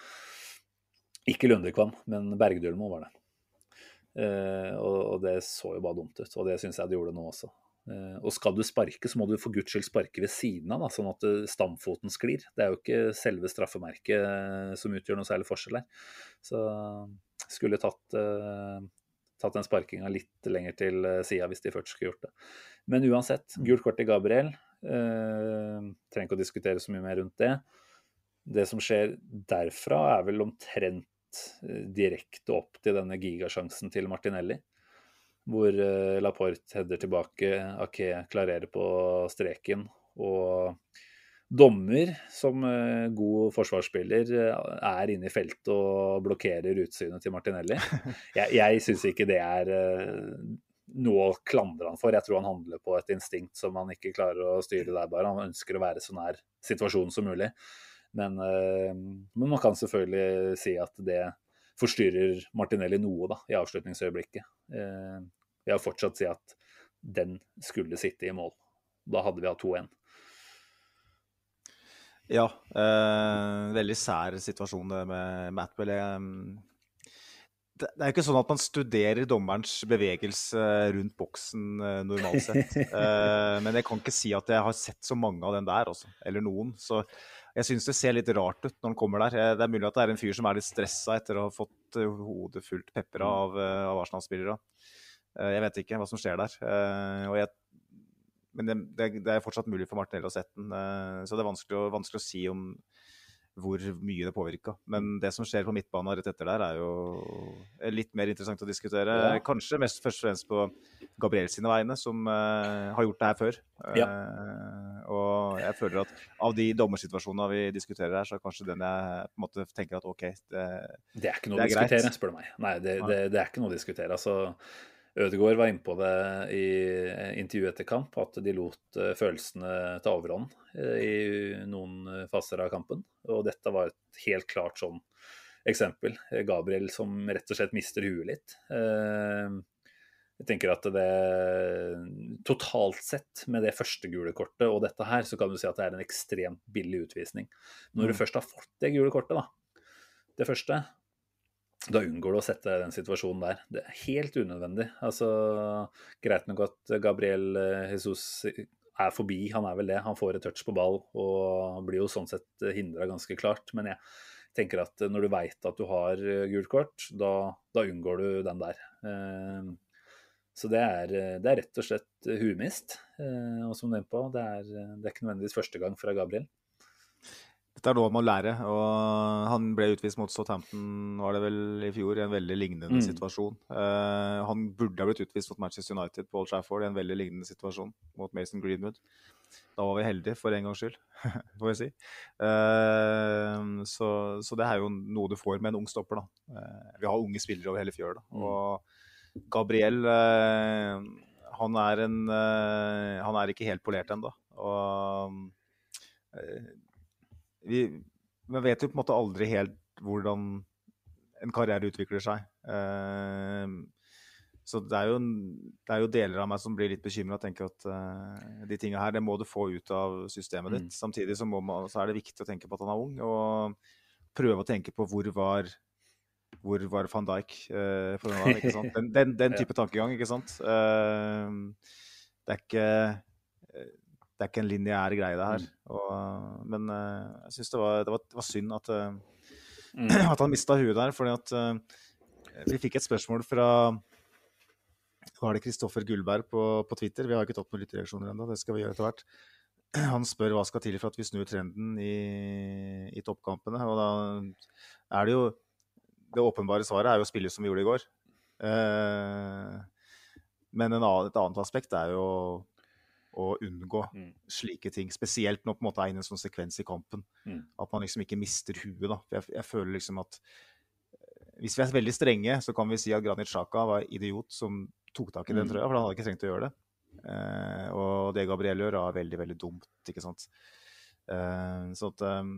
Ikke Lundekvam, men Bergdølmo var det. Uh, og, og, det så jo bare dumt ut, og det syns jeg det gjorde nå også. Og skal du sparke, så må du for guds skyld sparke ved siden av, da, sånn at stamfoten sklir. Det er jo ikke selve straffemerket som utgjør noe særlig forskjell her. Så skulle tatt, tatt den sparkinga litt lenger til sida hvis de først skulle gjort det. Men uansett, mm. gult kort til Gabriel. trenger ikke å diskutere så mye mer rundt det. Det som skjer derfra, er vel omtrent Eh, direkte opp til denne gigasjansen til Martinelli. Hvor eh, Laporte header tilbake, Ake klarerer på streken. Og dommer, som eh, god forsvarsspiller, er inne i feltet og blokkerer utsynet til Martinelli. Jeg, jeg syns ikke det er noe å klandre han for. Jeg tror han handler på et instinkt som han ikke klarer å styre der bare. Han ønsker å være så nær situasjonen som mulig. Men, eh, men, man kan selvfølgelig si at det forstyrrer Martinelli noe da, i avslutningsøyeblikket. Eh, jeg vil fortsatt si at den skulle sitte i mål. Da hadde vi hatt 2-1. Ja, eh, veldig sær situasjon det med Matwell. Det er jo ikke sånn at man studerer dommerens bevegelse rundt boksen normalt sett. Men jeg kan ikke si at jeg har sett så mange av den der, også, eller noen. Så jeg syns det ser litt rart ut når han kommer der. Eh, det er mulig at det er en fyr som er litt stressa etter å ha fått eh, hodet fullt pepra mm. av, eh, av Arsenal-spillere. Jeg vet ikke hva som skjer der. Og Jeg, men det, det, er fortsatt mulig for Martinelli å sette den. Så det er vanskelig, vanskelig å si om hvor mye det påvirka. Men det som skjer på midtbanen rett etter der, er jo litt mer interessant å diskutere. Ja. Kanskje mest først og fremst på Gabriel sine vegne, som uh, har gjort det her før. Ja. Uh, og jeg føler at av de dommersituasjonene vi diskuterer her, så er kanskje den jeg på en måte tenker at OK, det, det er ikke noe å diskutere, spør du meg. Nei, det, det, det er ikke noe å diskutere. altså Ødegaard var inne på det i intervjuet etter kamp, at de lot eh, følelsene ta overhånd eh, i noen faser av kampen. Og dette var et helt klart sånn eksempel. Gabriel som rett og slett mister huet litt. Eh, jeg tenker at det totalt sett, med det første gule kortet og dette her, så kan du si at det er en ekstremt billig utvisning. Når du mm. først har fått det gule kortet, da, det første, da unngår du å sette deg i den situasjonen der. Det er helt unødvendig. Altså, Greit nok at Gabriel eh, Jesus er forbi, han er vel det. Han får et touch på ball og blir jo sånn sett hindra ganske klart. Men jeg tenker at når du veit at du har eh, gult kort, da, da, unngår du den der. Eh, så det er, det er rett og slett huemist. Og som nevnt på, det er, det er ikke nødvendigvis første gang fra Gabriel. Dette er noe man må lære. og Han ble utvist mot Southampton var det vel i fjor i en veldig lignende mm. situasjon. Uh, han burde ha blitt utvist mot Manchester United på Old Trafford i en veldig lignende situasjon mot Mason Greenwood. Da var vi heldige, for en gangs skyld, får jeg si. Uh, så, så, det er jo noe du får med en ung stopper. da. Uh, vi har unge spillere over hele fjøla. Mm. Og Gabriel han er, en, han er ikke helt polert ennå. Og vi, vi, vet jo på en måte aldri helt hvordan en karriere utvikler seg. Uh, så det er, jo, det er, jo, deler av meg som blir litt bekymra og tenker at uh, de tinga her det må du få ut av systemet ditt. Mm. Samtidig så, man, så, er det viktig å tenke på at han er ung, og prøve å tenke på hvor var hvor var van Dijk ikke sant? Den, den, den type tankegang, ikke sant? Uh, det er ikke det er ikke en lineær greie, det her. Mm. Og, men uh, jeg syns det, det, det, var synd at, uh, mm. at han mista huet der. fordi at uh, vi fikk et spørsmål fra var det Kristoffer Gullberg på, på, Twitter. Vi har ikke tatt noen lyttereaksjoner ennå, det skal vi gjøre etter hvert. Han spør hva skal til for at vi snur trenden i, i toppkampene. Og da er det jo Det åpenbare svaret er jo å spille som vi gjorde i går. men annen, et annet aspekt er jo å unngå mm. slike ting. Spesielt når på en måte er inne en sånn sekvens i kampen. Mm. At man liksom ikke mister huet. da. Jeg, jeg, føler liksom at hvis vi er veldig strenge, så kan vi si at Granit Xhaka var idiot som tok tak i den Mm. trøya, for han hadde ikke trengt å gjøre det. Eh, og det Gabriel gjør, er veldig, veldig dumt, ikke sant. Eh, så at um,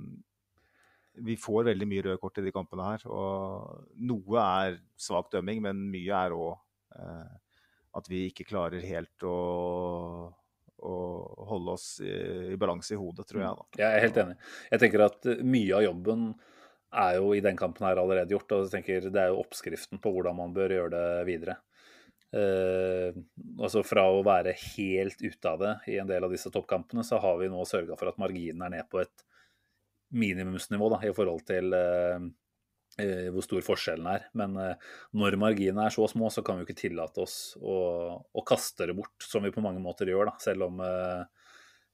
vi får veldig mye røde kort i de kampene her. Og noe er svak dømming, men mye er òg eh, at vi ikke klarer helt å, å holde oss i, i balanse i hodet, tror jeg. da. Jeg er helt enig. Jeg tenker at eh, mye av jobben er jo i den kampen her allerede gjort. og jeg tenker Det er jo oppskriften på hvordan man bør gjøre det videre. Eh, altså Fra å være helt ute av det i en del av disse toppkampene, så har vi nå sørga for at marginen er ned på et minimumsnivå da, i forhold til eh, hvor stor forskjellen er. Men eh, når marginene er så små, så kan vi jo ikke tillate oss å, å kaste det bort, som vi på mange måter gjør. da, selv om eh,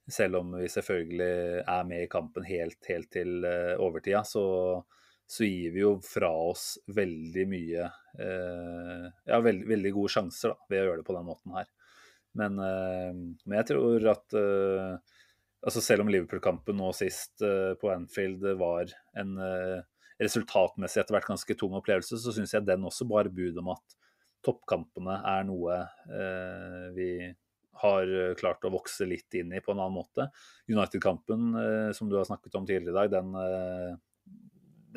selv om vi selvfølgelig er med i kampen helt, helt til overtida, så, så, gir vi jo fra oss veldig mye Ja, veld, veldig gode sjanser da, ved å gjøre det på den måten her. Men, men jeg tror at altså Selv om Liverpool-kampen nå sist på Anfield var en resultatmessig etter hvert ganske tung opplevelse, så syns jeg den også bar bud om at toppkampene er noe vi har klart å vokse litt inn i på en annen måte. United-kampen, eh, som du har snakket om tidligere i dag, den, eh,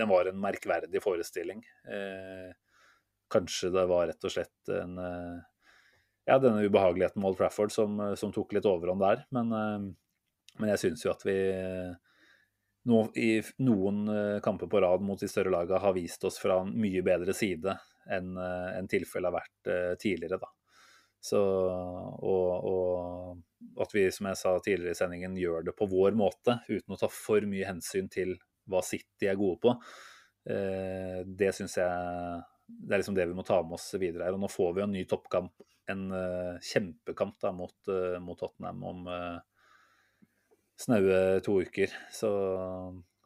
den var en merkverdig forestilling. Eh, kanskje det var rett og slett en Ja, denne ubehageligheten med Old Trafford som, som tok litt overhånd der. Men, men jeg syns jo at vi nå, i noen kamper på rad mot de større lagene har vist oss fra en mye bedre side enn en tilfellet har vært tidligere. da. Så, og, og, at vi, som jeg sa tidligere i sendingen, gjør det på vår måte, uten å ta for mye hensyn til hva City er gode på. Eh, det syns jeg det er liksom det vi må ta med oss videre her. Og nå får vi en ny toppkamp, en kjempekamp da, mot, mot Tottenham om snaue to uker. Så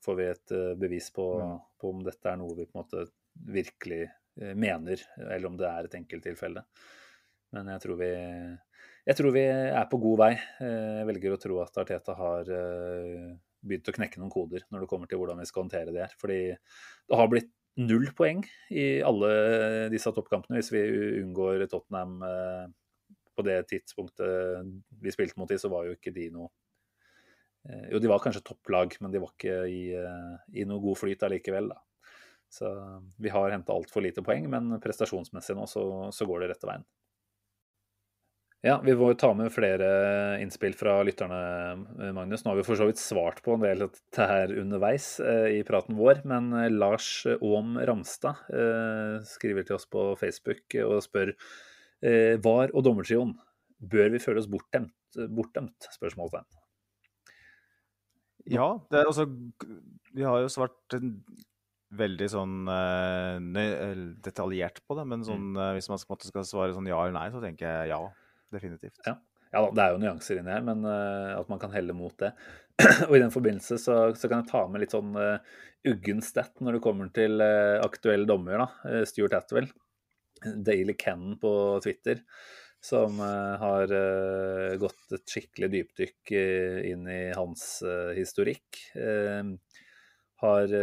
får vi et bevis på, mm. på, om dette er noe vi på en måte virkelig mener, eller om det er et enkelttilfelle. Men jeg tror, vi, jeg tror vi er på god vei. Jeg velger å tro at Arteta har begynt å knekke noen koder når det kommer til hvordan vi skal håndtere det her. Fordi det har blitt null poeng i alle disse toppkampene hvis vi unngår Tottenham på det tidspunktet vi spilte mot dem, så var jo ikke de noe Jo, de var kanskje topplag, men de var ikke i, i noe god flyt allikevel, da. Så vi har henta altfor lite poeng, men prestasjonsmessig nå så, så går det rette veien. Ja, vi må ta med flere innspill fra lytterne, Magnus. Nå har vi for så vidt svart på en del av dette her underveis eh, i praten vår, men eh, Lars Aam Ramstad eh, skriver til oss på Facebook og spør eh, VAR og dommertrioen, bør vi føle oss bortdømt? bortdømt spørsmålstegn. Ja, det er altså Vi har jo svart veldig sånn uh, detaljert på det, men sånn, uh, hvis man skal, skal svare sånn ja eller nei, så tenker jeg ja definitivt. Ja. ja det er jo nyanser inni her, men at man kan helle mot det. og i den forbindelse så, så, kan jeg ta med litt sånn uh, uggen stat når det kommer til uh, aktuelle dommer. da, Stuart Atwell. Daily Cannon på Twitter, som har gått et skikkelig dypdykk inn i hans historikk. har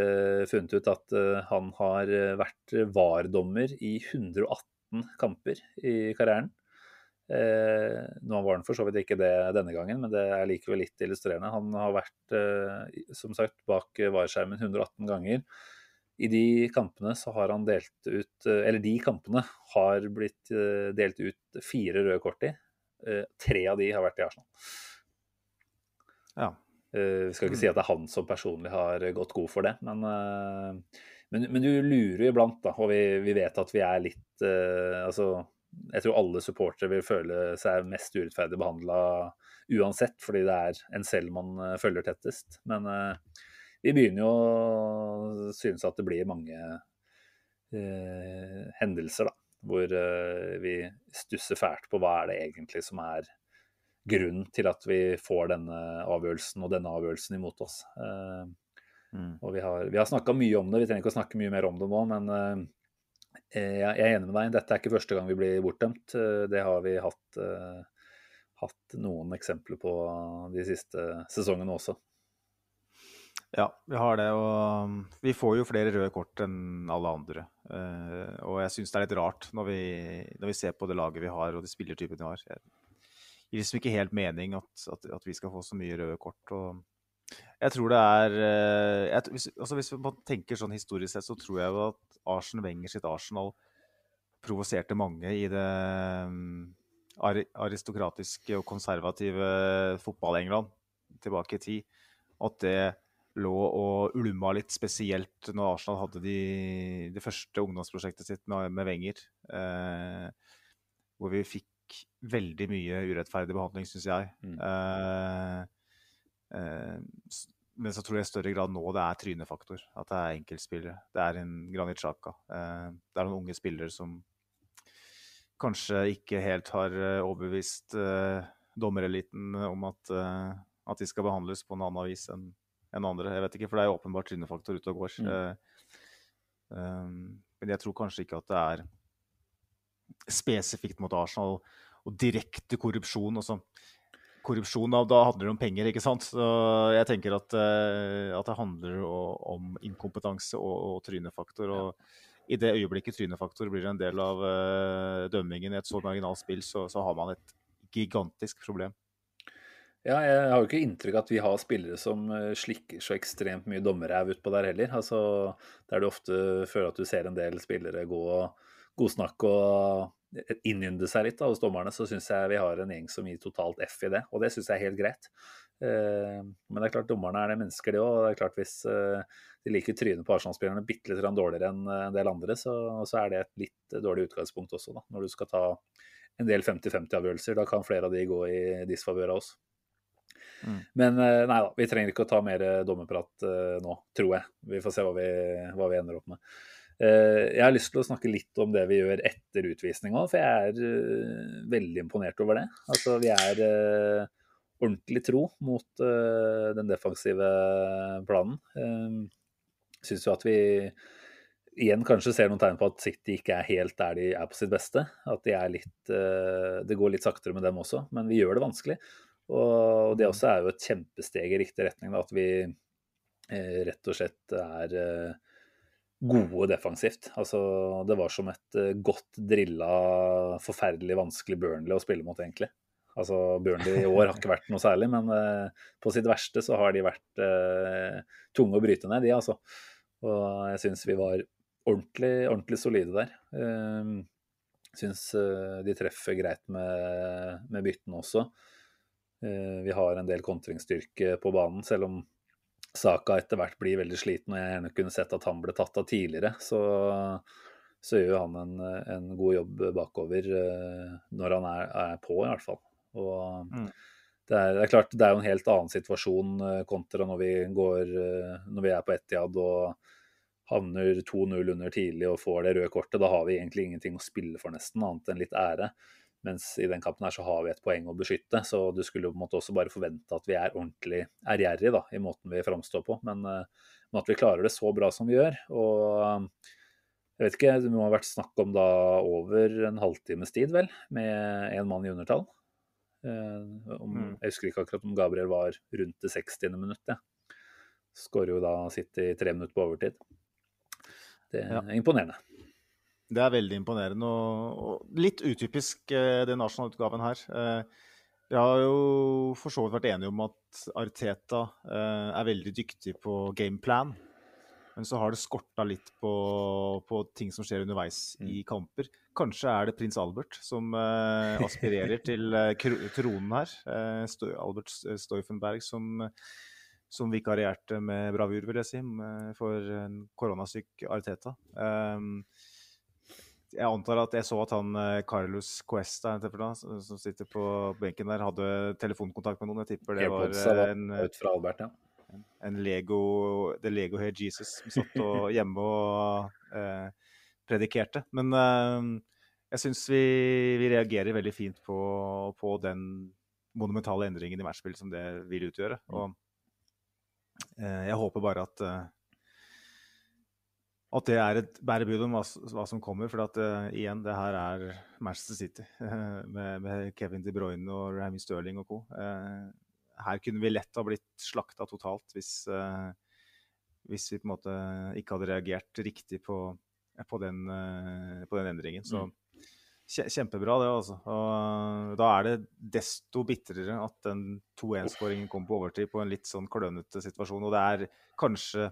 funnet ut at han har vært VAR-dommer i 118 kamper i karrieren. Eh, nå var han for så vidt ikke det denne gangen, men det er likevel litt illustrerende. Han har vært eh, som sagt bak VAR-skjermen 118 ganger. I de kampene så har han delt ut Eller de kampene har blitt eh, delt ut fire røde kort i. Eh, tre av de har vært i Arsenal. Ja. Eh, vi skal ikke si at det er han som personlig har gått god for det, men eh, men, men, du lurer iblant, da, og vi, vi, vet at vi er litt Altså jeg tror alle supportere vil føle seg mest urettferdig behandla uansett, fordi det er en selv man eh, følger tettest. Men uh, vi begynner jo å synes at det blir mange eh, hendelser, da. Hvor eh, vi stusser fælt på hva er det egentlig som er grunnen til at vi får denne avgjørelsen og denne avgjørelsen imot oss. Mm. Og vi har, vi har snakka mye om det, vi trenger ikke å snakke mye mer om det nå, men jeg er enig med deg. Dette er ikke første gang vi blir bortdømt. Det har vi hatt, hatt noen eksempler på de siste sesongene også. Ja, vi har det. Og vi får jo flere røde kort enn alle andre. Uh, og jeg syns det er litt rart når vi, når vi, ser på det laget vi har og de spillertypene vi har. Det gir liksom ikke helt mening at, at, at, vi skal få så mye røde kort. og jeg tror det er uh, jeg, hvis, altså Hvis man tenker sånn historisk sett, så tror jeg at Arsen Wenger sitt Arsenal provoserte mange i det um, aristokratiske og konservative fotball-England tilbake i tid. At det lå og ulma litt, spesielt når Arsenal hadde de, det første ungdomsprosjektet sitt med, med Wenger. Eh, hvor vi fikk veldig mye urettferdig behandling, syns jeg. Mm. Eh, eh, men så tror jeg i større grad nå det er trynefaktor. At det er enkeltspillere. Det er en Granit Xhaka. Eh, det er noen unge spillere som kanskje ikke helt har eh, overbevist eh, dommereliten om at, at de skal behandles på en annen vis enn enn andre. Jeg vet ikke, for det er jo åpenbart trynefaktor ute og går. Mm. Uh, um, men jeg tror kanskje ikke at det er spesifikt mot Arsenal og direkte korrupsjon. Også. Korrupsjon, da, da handler det om penger, ikke sant. Så jeg tenker at, uh, at det handler om inkompetanse og, og trynefaktor. og ja. I det øyeblikket trynefaktor blir en del av uh, dømmingen i et så marginalt spill, så, så har man et gigantisk problem. Ja, jeg har jo ikke inntrykk av at vi har spillere som eh, slikker så ekstremt mye dommerræv utpå der heller. Altså, der du ofte føler at du ser en del spillere gå og godsnakke og innynde seg litt da, hos dommerne, så syns jeg vi har en gjeng som gir totalt F i det. Og det syns jeg er helt greit. Eh, men det er klart dommerne er det mennesker, de òg. Det er klart hvis eh, de liker trynet på Arsenal-spillerne bitte litt dårligere enn en del andre, så, så, er det et litt dårlig utgangspunkt også, da, når du skal ta en del 50-50-avgjørelser. Da kan flere av de gå i disfavør av oss. Mm. Men eh, nei da, vi trenger ikke å ta mer eh, dommerprat uh, nå, tror jeg. Vi får se hva vi, hva vi ender opp med. Jeg har lyst til å snakke litt om det vi gjør etter utvisninga, for jeg er veldig imponert over det. Altså, vi er ordentlig tro mot den defensive planen. Syns jo at vi igjen kanskje ser noen tegn på at City ikke er helt der de er på sitt beste. At de litt Det går litt saktere med dem også, men vi gjør det vanskelig. Og det også er jo et kjempesteg i riktig retning. Da, at vi eh, rett og slett er eh, gode defensivt. Altså, det var som et eh, godt drilla, forferdelig vanskelig Burnley å spille mot, egentlig. Altså, Burnley i år har ikke vært noe særlig, men på sitt verste så har de vært eh, tunge å bryte ned, de, altså. Og jeg syns vi var ordentlig, ordentlig solide der. Eh, syns de treffer greit med, med byttene også. Eh, vi har en del kontringsstyrke på banen, selv om Saka etter hvert blir veldig sliten og jeg gjerne kunne sett at han ble tatt av tidligere. Så, så gjør han en, en, god jobb bakover eh, når han er, er på, i hvert fall. Og mm. det, er, det, er, klart det er jo en helt annen situasjon eh, kontra når vi, går, når vi er på Etiad og havner 2-0 under tidlig og får det røde kortet. Da har vi egentlig ingenting å spille for, nesten, annet enn litt ære. Mens i den kampen her så har vi et poeng å beskytte, så du skulle jo på en måte også bare forvente at vi er ordentlig ærgjerrige da, i måten vi framstår på. Men, eh, men, at vi klarer det så bra som vi gjør. Og jeg vet ikke, det må ha vært snakk om da over en halvtimes tid, vel, med én mann i undertall. Eh, om, mm. Jeg husker ikke akkurat om Gabriel var rundt det 60. minutt. Ja. Skårer jo da City tre minutter på overtid. Det er ja. imponerende. Det er veldig imponerende og, litt utypisk, eh, den Arsenal-utgaven her. Eh, vi har jo for så vidt vært enige om at Arteta eh, er veldig dyktig på gameplan. Men så har det skorta litt på, på, ting som skjer underveis mm. i kamper. Kanskje er det prins Albert som eh, aspirerer til eh, tronen her. Eh, Albert Stoifenberg som, som vikarierte med bravur, vil jeg si, for en koronasyk Arteta. Um, jeg antar at jeg så at han eh, Carlos Cuesta som sitter på benken der, hadde telefonkontakt med noen. Jeg tipper det var eh, en, Albert, ja. en Lego, The Lego Hair Jesus som satt og, hjemme og eh, predikerte. Men eh, jeg syns vi, vi, reagerer veldig fint på, på, den monumentale endringen i matchspill som det vil utgjøre. Mm. Og eh, jeg håper bare at eh, at det er et bærebud om hva, hva, som kommer. For at, uh, igjen, det her er Manchester City med, med, Kevin De Bruyne og Ramy Stirling og co. Uh, her kunne vi lett ha blitt slakta totalt hvis, uh, hvis vi på en måte ikke hadde reagert riktig på, på, den, eh, på den, endringen. Så Mm. kjempebra, det, altså. Og da er det desto bitrere at den 2-1-skåringen kom på overtid på en litt sånn klønete situasjon. Og det er kanskje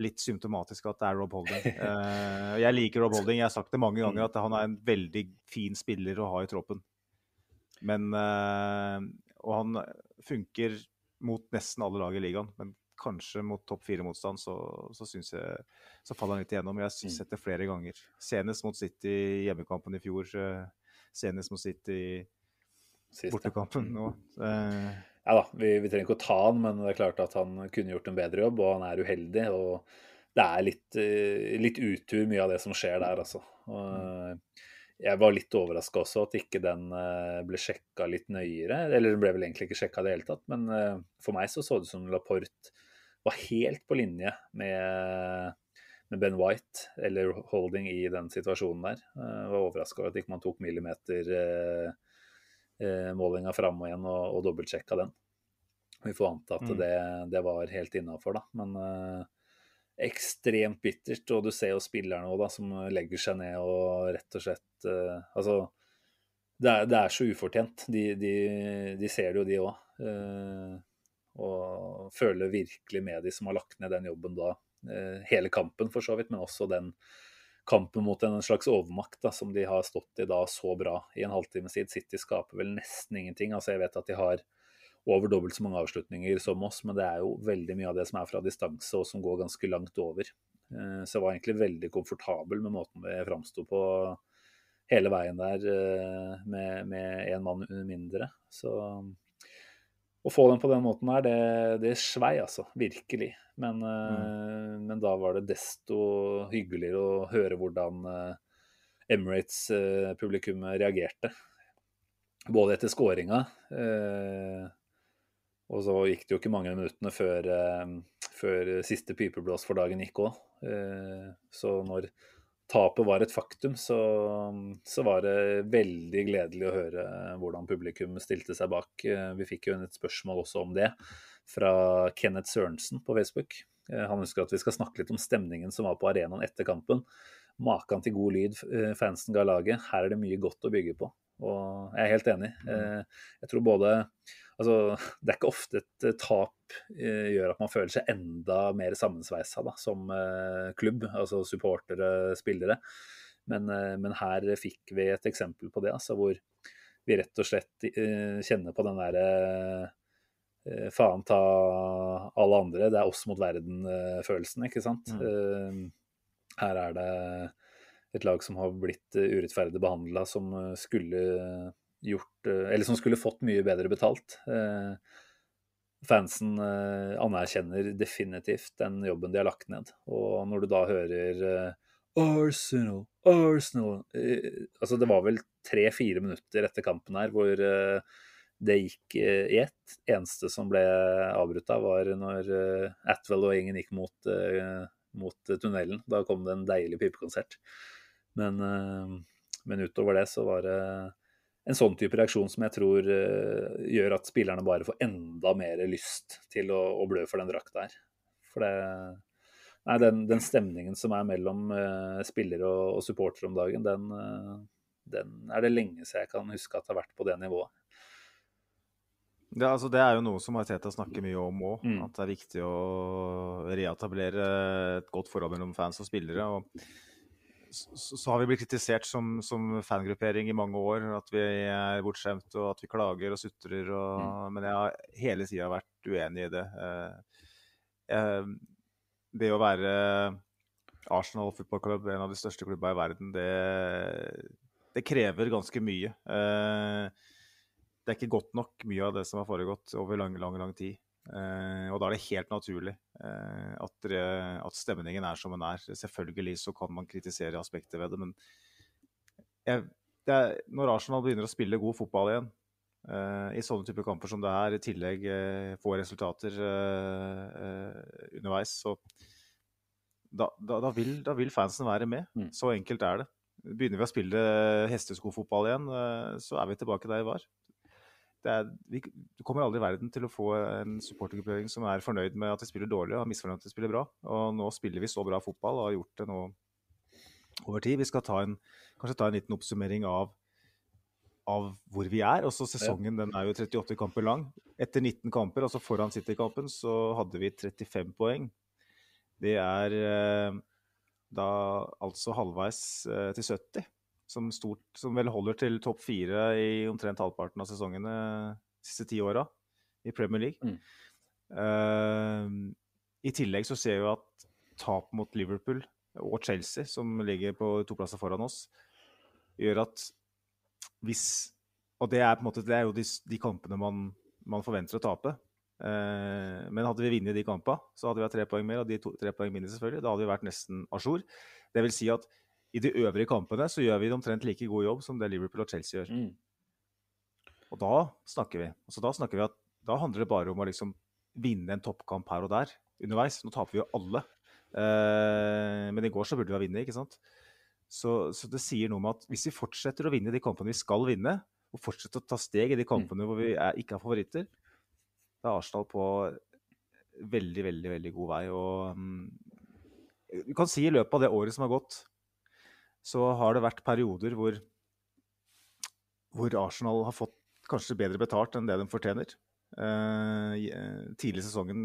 litt symptomatisk at det er Rob Holding. Uh, jeg liker Rob Holding. Jeg har sagt det mange ganger at han er en veldig fin spiller å ha i troppen. Men uh, Og han funker mot nesten alle lag i ligaen. Men kanskje mot topp fire-motstand, så, så syns jeg så faller han litt igjennom. Jeg har sett det flere ganger. Senest mot City i hjemmekampen i fjor. eh, Senest mot City i bortekampen nå. Eh, Ja da, vi, vi trenger ikke å ta han, men det er klart at han kunne gjort en bedre jobb, og han er uheldig. Og det er litt, eh, litt utur mye av det som skjer der, altså. Og, eh, jeg var litt overraska også at ikke den eh, ble sjekka litt nøyere. Eller den ble vel egentlig ikke sjekka i det hele tatt, men for meg så så det ut som Laporte var helt på linje med, med Ben White eller Holding i den situasjonen der. Jeg var overraska over at ikke man tok millimeter eh, eh, målinga fram og igjen og, og dobbeltsjekka den. Vi får anta at Mm. det, det var helt innafor, da. Men eh, ekstremt bittert. Og du ser jo spillerne òg, da, som legger seg ned og rett og slett eh, Altså, det er, det er så ufortjent. De, de, de ser det jo, de òg. og føler virkelig med de som har lagt ned den jobben da. eh, hele kampen, for så vidt, men også den kampen mot en slags overmakt da, som de har stått i da så bra i en halvtimes tid. City skaper vel nesten ingenting. altså Jeg vet at de har over dobbelt så mange avslutninger som oss, men det er jo veldig mye av det som er fra distanse og som går ganske langt over. Eh, Så jeg var egentlig veldig komfortabel med måten vi framsto på hele veien der eh, med, én mann mindre. Så å få den på den måten her, det, det svei altså. Virkelig. Men, eh, men da var det desto hyggeligere å høre hvordan eh, Emirates-publikummet reagerte. Både etter skåringa eh, og så gikk det jo ikke mange minuttene før, eh, før siste pipeblås for dagen gikk òg. Eh, så når tapet var et faktum, så, så var det veldig gledelig å høre hvordan publikum stilte seg bak. Eh, vi fikk jo et spørsmål også om det fra Kenneth Sørensen på Facebook. Eh, han ønsker at vi skal snakke litt om stemningen som var på arenaen etter kampen. Maken til god lyd eh, fansen ga laget. Her er det mye godt å bygge på. Og jeg er helt enig. Eh, Jeg tror både Altså, det er ikke ofte et eh, tap eh, gjør at man føler seg enda mer sammensveisa da, som klubb, altså supportere, spillere. Men, men her fikk vi et eksempel på det, altså, hvor vi rett og slett kjenner på den derre faen ta alle andre, det er oss mot verden-følelsen, ikke sant. Mm. her er det et lag som har blitt eh, urettferdig behandla, som eh, skulle gjort eh, Eller som skulle fått mye bedre betalt. Fansen anerkjenner definitivt den jobben de har lagt ned. Og når du da hører Arsenal, Arsenal Altså, det var vel tre-fire minutter etter kampen her hvor det gikk i ett. Eneste som ble avbrutt av, var når Atwell og gjengen gikk mot, mot tunnelen. Da kom det en deilig pipekonsert. Men, eh, men utover det så var det en sånn type reaksjon som jeg tror eh, gjør at spillerne bare får enda mer lyst til å, å blø for den drakta her. For det Nei, den, den stemningen som er mellom eh, spillere og, og supportere om dagen, den, den er det lenge siden jeg kan huske at det har vært på det nivået. Det, altså, det er jo noe som Arteta snakker mye om òg. Mm. At det er viktig å reetablere et godt forhold mellom fans og spillere. og så, så har vi blitt kritisert som, som fangruppering i mange år. At vi er bortskjemt og at vi klager og sutrer. Og, Men jeg har hele tida vært uenig i det. Eh, eh, det å være Arsenal Football Club, en av de største klubba i verden, det, det krever ganske mye. Eh, det er ikke godt nok mye av det som har foregått over lang, lang, lang tid. Eh, og da er det helt naturlig eh, at, at stemningen er som den er. Selvfølgelig så kan man kritisere aspekter ved det, men jeg, det er, når Arsenal begynner å spille god fotball igjen, eh, i sånne typer kamper som det er, i tillegg eh, få resultater eh, eh, underveis, så da, da, da, vil, da vil fansen være med. Mm. Så enkelt er det. Begynner vi å spille hesteskofotball igjen, så er vi tilbake der vi var. Er, vi, du kommer aldri i verden til å få en supportergruppering som er fornøyd med at de spiller dårlig og misfornøyd med at de spiller bra. Og nå spiller vi så bra fotball og har gjort det nå over tid. Vi skal ta en, kanskje ta en liten oppsummering av, av hvor vi er. Også sesongen den er jo 38 kamper lang. Etter 19 kamper, altså foran City-kampen, så hadde vi 35 poeng. Det er eh, da altså halvveis eh, til 70 som, stort, som vel holder til topp fire i omtrent halvparten av sesongene de siste ti åra i Premier League. Mm. Uh, I tillegg så ser vi at tap mot Liverpool og Chelsea, som ligger på to plasser foran oss, gjør at hvis Og det er på en måte, det er jo de, de kampene man, man, forventer å tape. Uh, men hadde vi vunnet de kampene, så hadde vi hatt tre poeng mer, og de to, tre poeng mindre selvfølgelig. Da hadde vi vært nesten a jour. Det vil si at i de øvrige kampene så gjør vi omtrent like god jobb som det Liverpool og Chelsea gjør. Mm. Og da snakker vi. Altså, da snakker vi at da handler det bare om å liksom vinne en toppkamp her og der underveis. Nå taper vi jo alle. Eh, men i går så burde vi ha vunnet, ikke sant. Så, så, det sier noe om at hvis vi fortsetter å vinne de kampene vi skal vinne, og fortsetter å ta steg i de kampene mm. hvor vi er, ikke er favoritter, da er Arsenal på veldig, veldig, veldig god vei. Og um, du kan si i løpet av det året som har gått, så har det vært perioder hvor, hvor Arsenal har fått kanskje bedre betalt enn det de fortjener. Uh, tidlig i sesongen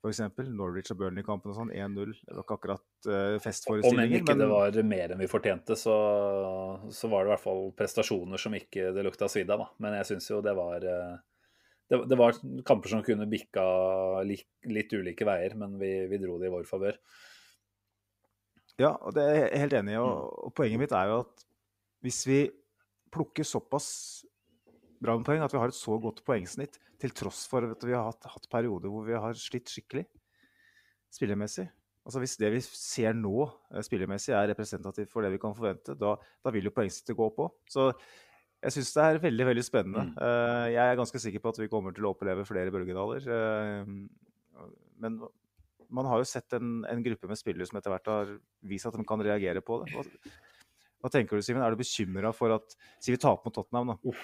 f.eks. Norwich og Burnley-kampen og sånn, 1-0. Det var ikke akkurat uh, festforestillinger. Om enn ikke men... det var mer enn vi fortjente, så, så, var det i hvert fall prestasjoner som ikke det lukta svidd av. Men jeg syns jo det var uh, det, det, var kamper som kunne bikka litt, litt ulike veier, men vi, vi dro det i vår favør. Ja, og det er jeg helt enig i. Og, mm. og, poenget mitt er jo at hvis vi plukker såpass bra med poeng, at vi har et så godt poengsnitt, til tross for at vi har hatt, hatt perioder hvor vi har slitt skikkelig spillermessig Altså Hvis det vi ser nå eh, spillermessig er representativt for det vi kan forvente, da, da vil jo poengsnittet gå opp òg. Så jeg syns det er veldig veldig spennende. Mm. Uh, jeg er ganske sikker på at vi kommer til å oppleve flere bølgedaler. Uh, men man har jo sett en, en, gruppe med spillere som etter hvert har vist at de kan reagere på det. Hva, hva tenker du, Simen? Er du bekymra for at Si vi taper mot Tottenham, da.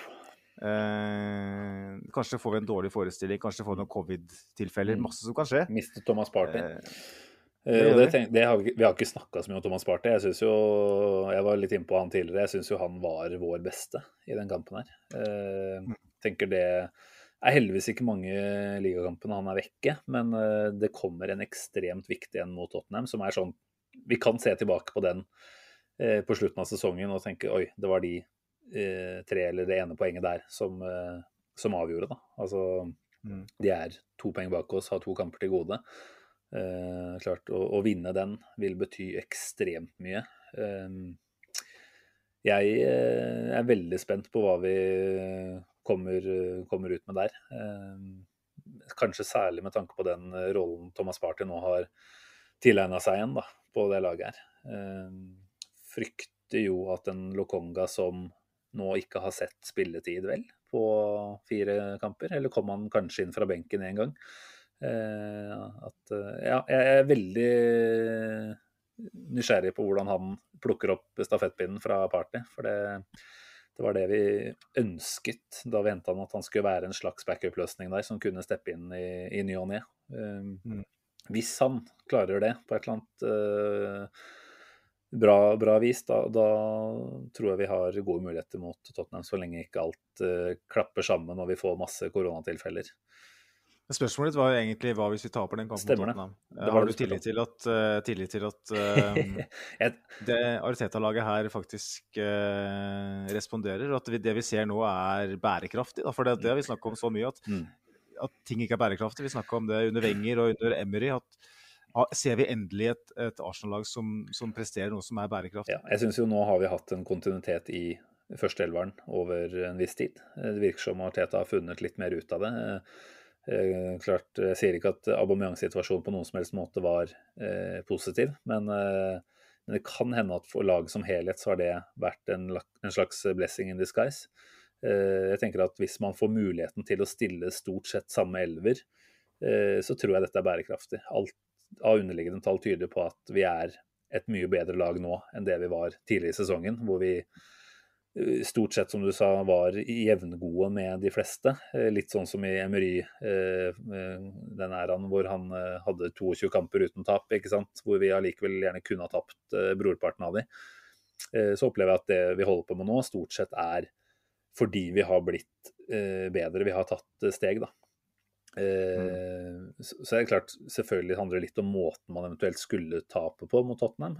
Eh, kanskje får vi en dårlig forestilling, kanskje får vi noen covid-tilfeller. Mm. Masse som kan skje. Mistet Thomas Party. Eh, det, det, tenk, det har vi, vi, har ikke snakka så mye om Thomas Party. Jeg synes jo, jeg var litt innpå han tidligere. Jeg syns jo han var vår beste i den kampen her. Eh, mm. tenker det er heldigvis ikke mange ligakampene han er vekke, men eh, det kommer en ekstremt viktig en mot Tottenham, som er sånn Vi kan se tilbake på den eh, på slutten av sesongen og tenke oi, det var de eh, tre eller det ene poenget der som, som avgjorde, da. Altså mm. de er to poeng bak oss, har to kamper til gode. Eh, klart, å, å, vinne den vil bety ekstremt mye. Eh, jeg er veldig spent på hva vi kommer, kommer ut med der. Eh, kanskje særlig med tanke på den eh, rollen Thomas Party nå har tilegna seg igjen da, på det laget her. Eh, frykter jo at en Lokonga som nå ikke har sett spilletid, vel, på fire kamper, eller kom han kanskje inn fra benken en gang? At, ja, jeg er veldig nysgjerrig på hvordan han plukker opp stafettpinnen fra Party. For det, det var det vi ønsket da vi henta han, at han skulle være en slags backup-løsning der som kunne steppe inn i, i ny og ne. Um, mm. Hvis han klarer det på et eller annet uh, bra, bra, vis, da, da, tror jeg vi har gode muligheter mot Tottenham, så lenge ikke alt uh, klapper sammen og vi får masse koronatilfeller. Spørsmålet ditt var jo egentlig hva hvis vi taper den kampen Stemmer mot Tottenham. Det. Har du tillit til at, uh, tillit til at uh, det Ariteta-laget her faktisk uh, responderer? At det vi ser nå er bærekraftig? Da? For det, det har vi snakka om så mye, at, mm. at, ting ikke er bærekraftig. Vi snakka om det under Wenger og under Emery. at Ser vi endelig et, et Arsenal-lag som, som, presterer noe som er bærekraftig? Ja, jeg syns jo nå har vi hatt en kontinuitet i førsteelveren over en viss tid. Det virker som Arteta har funnet litt mer ut av det. Eh, klart, Jeg sier ikke at Aubameyang-situasjonen på noen som helst måte var eh, positiv, men, eh, men, det kan hende at for laget som helhet så har det vært en, en, slags blessing in disguise. Eh, jeg tenker at Hvis man får muligheten til å stille stort sett samme elver, eh, så tror jeg dette er bærekraftig. Alt av underliggende tall tyder på at vi er et mye bedre lag nå enn det vi var tidligere i sesongen, hvor vi eh, stort sett, som du sa, var jevngode med de fleste. Eh, litt sånn som i Emery, den æraen hvor han hadde 22 kamper uten tap, ikke sant? hvor vi allikevel gjerne kunne ha tapt brorparten av de. Så opplever jeg at det vi holder på med nå, stort sett er fordi vi har blitt bedre. Vi har tatt steg, da. Mm. Så er det klart, selvfølgelig handler det litt om måten man eventuelt skulle tape på mot Tottenham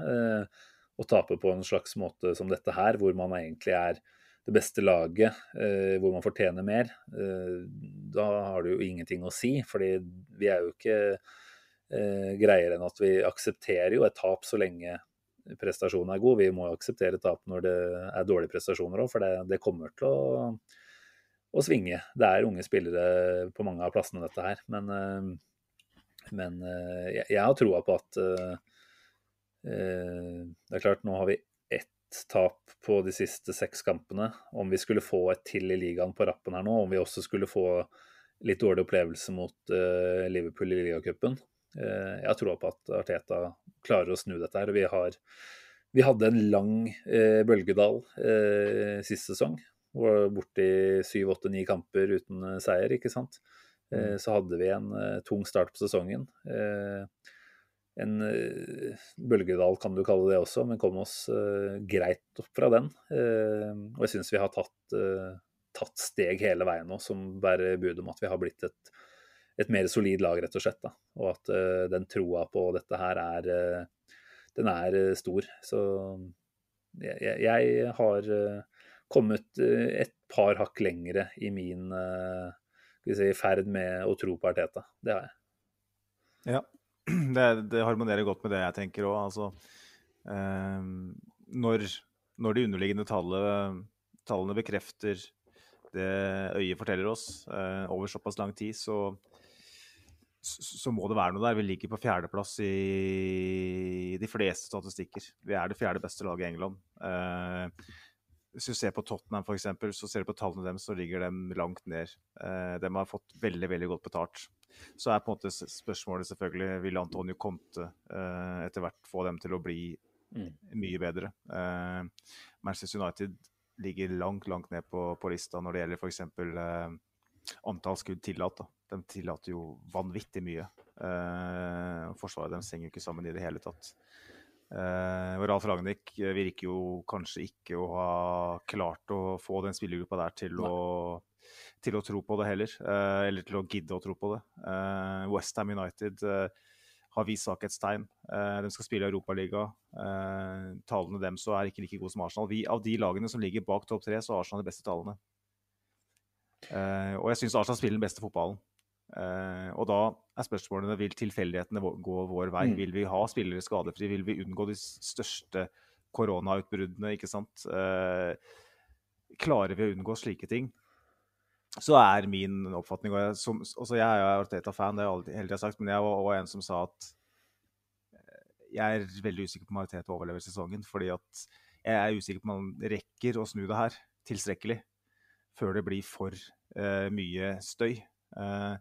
å tape på en slags måte som dette her, hvor man egentlig er det beste laget, eh, hvor man fortjener mer, eh, da har det jo ingenting å si. fordi vi er jo ikke eh, greiere enn at vi aksepterer jo et tap så lenge prestasjonen er god. Vi må jo akseptere tap når det er dårlige prestasjoner òg, for det, det, kommer til å, å, svinge. Det er unge spillere på mange av plassene, dette her. Men, men jeg, jeg, har troa på at Eh, det er klart, nå har vi ett tap på de siste seks kampene. Om vi skulle få et til i ligaen på rappen her nå, om vi også skulle få litt dårlig opplevelse mot uh, Liverpool i ligacupen. Uh, jeg har troa på at Arteta klarer å snu dette her. Vi, har, vi hadde en lang bølgedal sist sesong. Borti syv, åtte, ni kamper uten seier, ikke sant. Mm. Så hadde vi en tung start på sesongen. En uh, bølgedal, kan du kalle det også, men kom oss uh, greit opp fra den. Uh, og jeg syns vi har tatt, tatt, steg hele veien nå som bærer bud om at vi har blitt et, et mer solid lag, rett og slett. Da. Og at den troa på dette her er Den er stor. Så jeg, jeg har kommet et par hakk lengre i min si, ferd med å tro på Arteta. Det har jeg. Ja, det, det, harmonerer godt med det jeg tenker òg. Altså, eh, når, når, de underliggende tallet, tallene bekrefter det øyet forteller oss eh, over såpass lang tid, så, så, må det være noe der. Vi ligger på fjerdeplass i de fleste statistikker. Vi er det fjerde beste laget i England. Eh, hvis du ser på Tottenham for eksempel, så ser du på tallene deres, så ligger de langt ned. Eh, de har fått veldig veldig godt betalt. Så er på en måte spørsmålet selvfølgelig vil Antonio Conte eh, etter hvert få dem til å bli mm. mye bedre. Eh, Manchester United ligger langt langt ned på, på lista når det gjelder f.eks. Eh, antall skudd tillatt. Da. De tillater jo vanvittig mye. Eh, forsvaret deres henger jo ikke sammen i det hele tatt. Uh, Ralf Ragnhild virker jo kanskje ikke å ha klart å få den spillergruppa der til å til å tro på det heller. Eh, eller til å gidde å tro på det. Eh, Westham United eh, har vist svakhetstegn. Uh, de skal spille Europaliga. Eh, tallene dem så er ikke like gode som Arsenal. Vi, av de lagene som ligger bak topp tre, så har Arsenal de beste tallene. og jeg syns Arsenal spiller den beste fotballen. Og da er spørsmålene vil tilfeldighetene gå vår vei. Mm. Vil vi ha spillere skadefri? Vil vi unngå de største koronautbruddene? ikke sant? klarer vi å unngå slike ting? så er min oppfatning og jeg, som, også jeg er Arteta-fan, det har jeg aldri, sagt, men jeg var også en som sa at eh, jeg er veldig usikker på om Arteta overlever sesongen. Fordi at jeg er usikker på om han rekker å snu det her tilstrekkelig før det blir for uh, mye støy. Uh,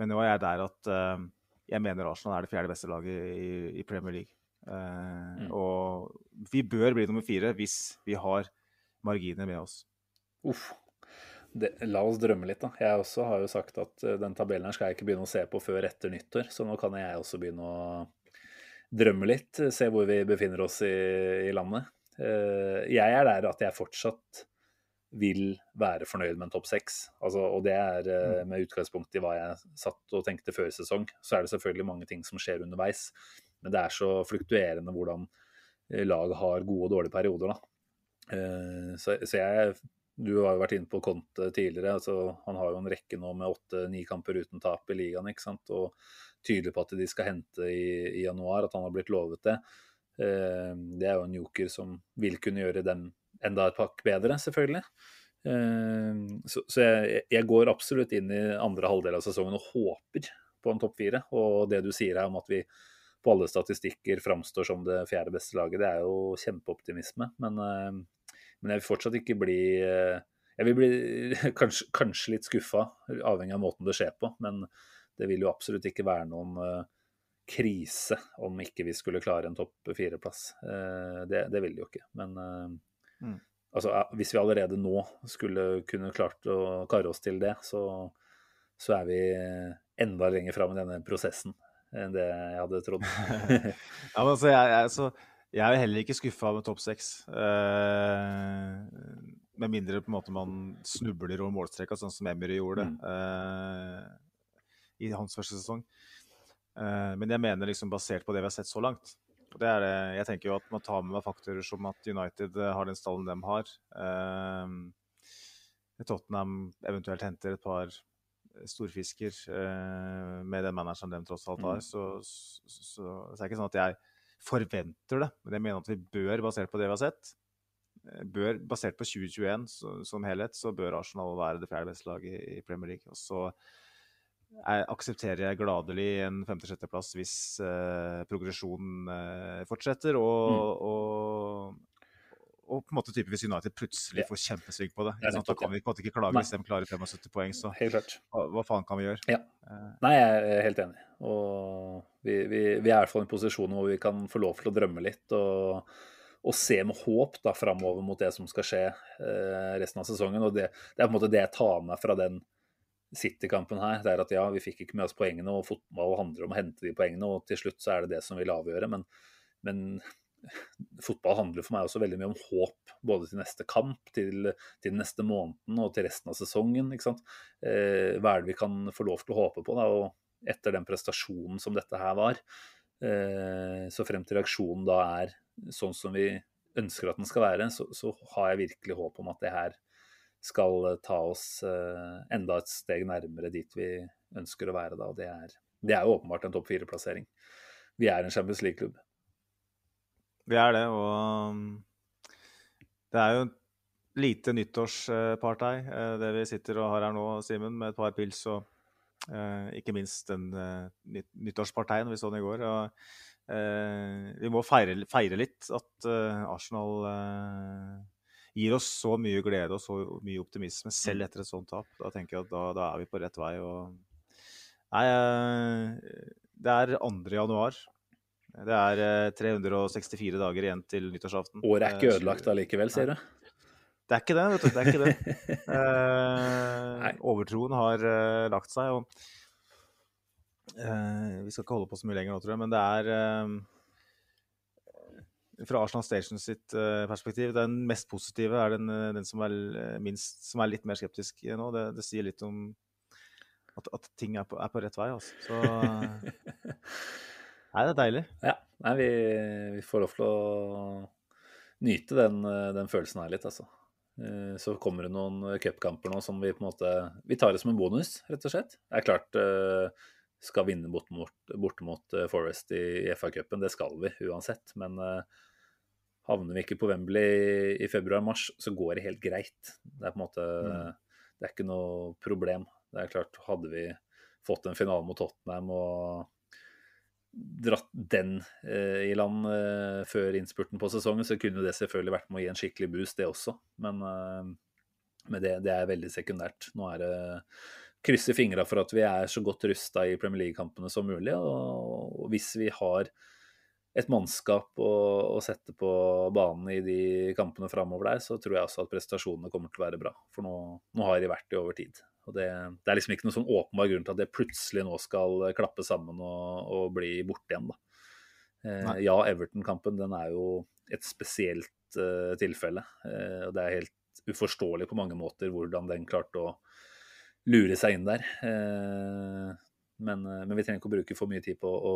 men nå er jeg der at uh, jeg mener Arsenal er det fjerde beste laget i, i Premier League. Mm. Og vi bør bli nummer fire hvis vi har marginer med oss. Uff, det, la oss drømme litt, da. Jeg også har jo sagt at eh, den tabellen her skal jeg ikke begynne å se på før etter nyttår, så nå kan jeg også begynne å drømme litt. Se hvor vi befinner oss i, i landet. Uh, jeg er der at jeg fortsatt vil være fornøyd med en topp seks. Altså, og det er eh, mm. med utgangspunkt i hva jeg satt og tenkte før sesong. Så er det selvfølgelig mange ting som skjer underveis, men det er så fluktuerende hvordan lag har gode og dårlige perioder. da. Så, så jeg du har jo vært inne på Conte tidligere. altså Han har jo en rekke nå med åtte-ni kamper uten tap i ligaen. ikke sant, Og tydelig på at de skal hente i, i januar, at han har blitt lovet det. Eh, det er jo en joker som vil kunne gjøre dem enda et pakk bedre, selvfølgelig. Eh, så, så jeg, jeg, går absolutt inn i andre halvdel av sesongen og håper på en topp fire. Og det du sier her om at vi på alle statistikker framstår som det fjerde beste laget, det er jo kjempeoptimisme. Men eh, men jeg vil fortsatt ikke bli eh, Jeg vil bli kanskje, kanskje litt skuffa, avhengig av måten det skjer på. Men det vil jo absolutt ikke være noen krise om ikke vi skulle klare en topp fire-plass. Det, det, vil det jo ikke. Men mm. Altså, hvis vi allerede nå skulle kunne klart å karre oss til det, så, så er vi enda lenger fram i denne prosessen enn det jeg hadde trodd. Ja, men altså, jeg, jeg, så, jeg er jo heller ikke skuffa med topp seks. Uh, med mindre på en måte man snubler over målstreka, sånn som Emery gjorde Mm. uh, i hans første sesong. Uh, men jeg mener liksom basert på det vi har sett så langt. Det er, det- jeg tenker jo at man tar med meg faktorer som at United eh, har den stallen de har. Eh, Tottenham eventuelt henter et par storfisker eh, med den manageren de tross alt har. Mm. Så, så, så, så det er ikke sånn at jeg forventer det, men jeg mener at vi bør, basert på det vi har sett, eh, bør, basert på 2021 så, som helhet, så bør Arsenal være det fjerde beste laget i, i Premier League. Og så jeg aksepterer jeg gladelig en femte-sjetteplass hvis eh, progresjonen eh, fortsetter, og, og, og på en måte type hvis United plutselig får kjempesving på det. Ja, sant? Da kan vi på en måte ikke klage Nei. hvis de klarer 75 poeng, så hva, hva faen kan vi gjøre? Nei, jeg er helt enig. Og vi, vi, vi er i hvert fall i en posisjon hvor vi kan få lov til å drømme litt og, og se med håp da framover mot det som skal skje eh, resten av sesongen. Og det, det er på en måte det jeg tar med fra den City-kampen her. Det er at ja, vi fikk ikke med oss poengene, og fotball handler om å hente de poengene, og til slutt så er det det som vil avgjøre. Men, men fotball handler for meg også veldig mye om håp, både til neste kamp, til, til neste måneden og til resten av sesongen. ikke sant? Eh, hva er det vi kan få lov til å håpe på? da, og etter den prestasjonen som dette her var, eh, så frem til reaksjonen da er sånn som vi ønsker at den skal være, så, så har jeg virkelig håp om at det her skal eh, ta oss eh, enda et steg nærmere dit vi ønsker å være da. Det er, det er jo åpenbart en topp fire-plassering. Vi er en Champions League-klubb. Vi er det, og det er jo lite nyttårspartei, eh, det vi sitter og har her nå, Simen, med et par pils og ikke minst den nytt- nyttårsparteien vi så den i går. og Vi må feire, feire litt at Arsenal gir oss så mye glede og så mye optimisme, selv etter et sånt tap. Da tenker jeg at da, da er vi på rett vei. og Nei, eh, det er 2. januar. Det er eh, 364 dager igjen til nyttårsaften. Året er ikke Eh, ødelagt allikevel, sier du? Det er ikke det, vet du. Det er ikke det. Eh, overtroen har eh, lagt seg, og eh, Vi skal ikke holde på så mye lenger nå, tror jeg, men det er eh, Fra Arsenal Station sitt eh, perspektiv, den mest positive er den, eh, den som, er, eh, minst, som er litt mer skeptisk nå. Det, det sier litt om at, at ting er på, er på rett vei, altså. Så Nei, det er deilig. Ja. Nei, vi, vi får lov til å nyte den, den følelsen her litt, altså. Så kommer det noen cupkamper nå som vi på en måte Vi tar det som en bonus, rett og slett. Det er klart skal vinne borte mot, Forest i, i FA-cupen, det skal vi uansett. Men havner vi ikke på Wembley i februar-mars, så går det helt greit. Det er på en måte Mm. Det er ikke noe problem. Det er klart, hadde vi fått en finale mot Tottenham og dratt den eh, i land eh, før innspurten på sesongen, så kunne det selvfølgelig vært med å gi en skikkelig boost, det også. Men, eh, men det, det er veldig sekundært. Nå er det krysse fingra for at vi er så godt rusta i Premier League-kampene som mulig. Og hvis vi har et mannskap å, å sette på banen i de kampene framover der, så tror jeg også at prestasjonene kommer til å være bra. For nå, nå har de vært det over tid. Og det, det er liksom ikke noen sånn åpenbar grunn til at det plutselig nå skal klappe sammen og, og bli borte igjen, da. Eh, ja, Everton-kampen den er jo et spesielt eh, tilfelle. Eh, og det er helt uforståelig på mange måter hvordan den klarte å lure seg inn der. Men, eh, men vi trenger ikke å bruke for mye tid på å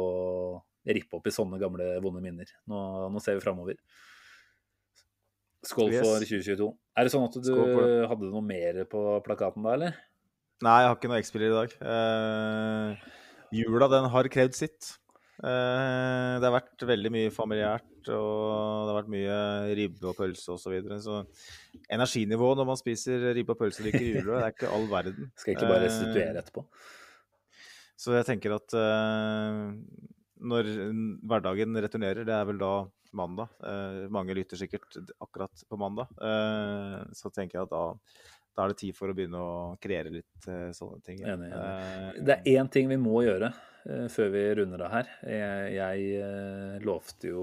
rippe opp i sånne gamle, vonde minner. Nå, nå ser vi framover. Skål Yes. for 2022. Er det sånn at du hadde noe mer på plakaten da, eller? Nei, jeg har ikke noe X-spiller i dag. Uh, jula, den har krevd sitt. Uh, det har vært veldig mye familiært, og det har vært mye ribbe og pølse osv. Så, videre. så energinivået når man spiser ribbe og pølse og drikker jula, det er ikke all verden. Skal ikke bare restituere etterpå. Så jeg tenker at eh, når hverdagen returnerer, det er vel da mandag. Eh, mange lytter sikkert akkurat på mandag. Eh, så tenker jeg at da, da er det tid for å begynne å kreere litt sånne ting. Enig, enig. Eh, Det er én ting vi må gjøre før vi runder av her. Jeg, jeg lovte jo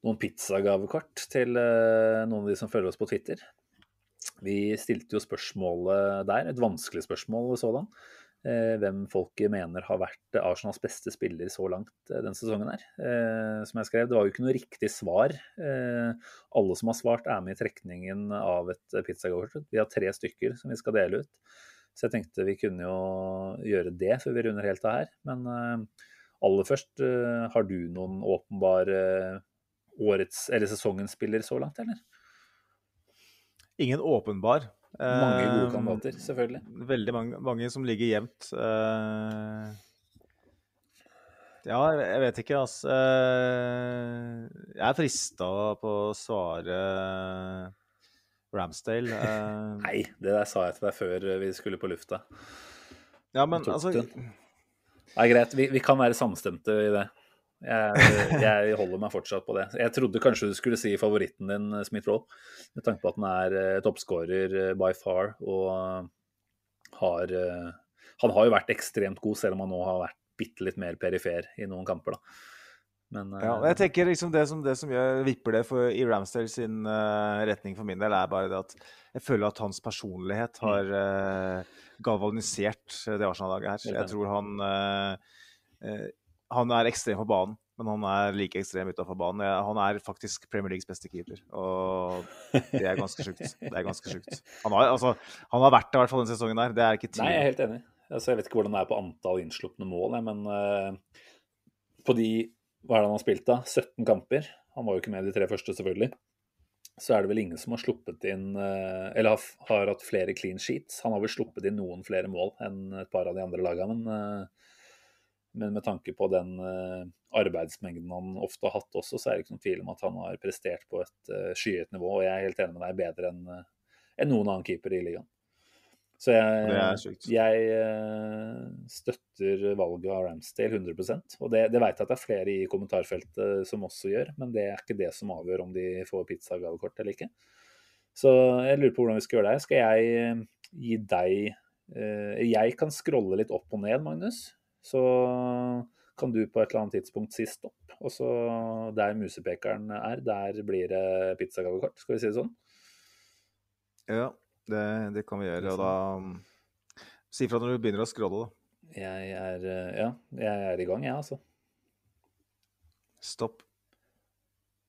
noen pizzagavekort til noen av de som følger oss på Twitter. Vi stilte jo spørsmålet der, et vanskelig spørsmål sådan. Eh, hvem folk mener har vært Arsenals beste spiller så langt den denne sesongen her. Eh, som jeg skrev, det var jo ikke noe riktig svar. Eh, alle som har svart, er med i trekningen av et pizzagavekort. Vi har tre stykker som vi skal dele ut. Så jeg tenkte vi kunne jo gjøre det før vi runder helt av her. Men eh, aller først, eh, har du noen åpenbare årets eller sesongens spiller så langt, eller? Ingen åpenbar. Mange gode Eh, kandidater, selvfølgelig. Veldig mange, mange som ligger jevnt. Eh, ja, jeg vet ikke, altså. Jeg er frista på å svare Ramsdale. eh. Nei, det der sa jeg til deg før vi skulle på lufta. ja, men altså. Det er greit, vi, vi kan være samstemte i det. Jeg, jeg holder meg fortsatt på det. Jeg trodde kanskje du skulle si favoritten din, Smith-Roll, med tanke på at han er eh, toppskårer eh, by far og eh, har eh, Han har jo vært ekstremt god, selv om han nå har vært bitte litt mer perifer i noen kamper, da. Men eh, Ja, jeg tenker liksom det som, det som gjør, vipper det for, i Ramsdale sin uh, retning for min del, er bare det at jeg føler at hans personlighet Mm. har uh, galvanisert det Arsenal-laget her. Jeg tror han uh, eh, Han er ekstrem på banen, men han er like ekstrem utafor banen. Han er faktisk Premier Leagues beste keeper, og det er ganske sjukt. Det er ganske sjukt. Han har, altså, han har vært det i hvert fall denne sesongen der. Det er ikke Nei, jeg er helt enig. Altså, jeg vet ikke hvordan det er på antall innslupne mål, men uh, på de Hva er det han har spilt, da? 17 kamper. Han var jo ikke med de tre første, selvfølgelig. Så er det vel ingen som har sluppet inn eh, Eller har, har hatt flere clean sheets. Han har vel sluppet inn noen flere mål enn et par av de andre lagene, men, eh, men med tanke på den eh, arbeidsmengden han ofte har hatt også, så er det ikke noen tvil om at han har prestert på et uh, skyhøyt nivå. Og jeg er helt enig med deg, bedre enn eh, enn noen annen keeper i ligaen. Så jeg, jeg eh, støtter valget av Ramsdale 100 Og det, det vet jeg at det er flere i kommentarfeltet som også gjør, men det er ikke det som avgjør om de får pizzagavekort eller ikke. Så jeg lurer på hvordan vi skal gjøre det. her. Skal jeg eh, gi deg eh, Jeg kan scrolle litt opp og ned, Magnus. Så kan du på et eller annet tidspunkt si stopp. Og så der musepekeren er, der blir det pizzagavekort. Skal vi si det sånn? Ja, det, det kan vi gjøre. Og da um, Si fra når du begynner å skråle, da. Jeg er eh, Ja, jeg er i gang, jeg, altså. Stopp.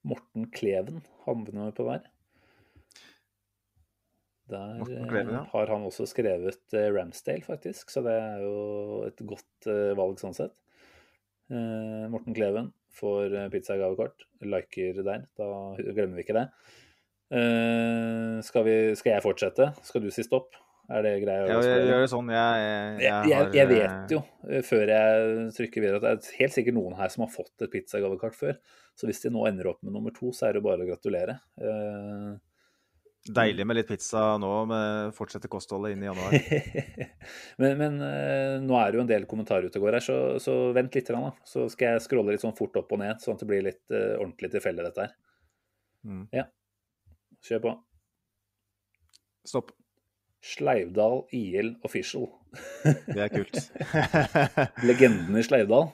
Morten Kleven havner på der. Der eh, har han også skrevet eh, Ramsdale, faktisk, så det er jo et godt eh, valg sånn sett. Morten Kleven får pizzagavekort. Liker der, da glemmer vi ikke det. Skal, vi, skal jeg fortsette? Skal du si stopp? Er det greia? Ja, jeg gjør det sånn. Jeg, jeg, Jeg, har, jeg vet jo, før jeg trykker videre, at det er helt sikkert noen her som har fått et pizzagavekort før. Så hvis de nå ender opp med nummer to, så er det bare å gratulere. Eh, Deilig med litt pizza nå, med fortsette kostholdet inn i januar. men men eh, nå er det jo en del kommentarer ute og går her, så, så vent litt. Da. Så skal jeg scrolle litt sånn fort opp og ned, sånn at det blir litt uh, ordentlig tilfeldig, dette her. Mm. Kjør på. Stopp. Sleivdal IL Official. Det er kult. Legenden i Sleivdal.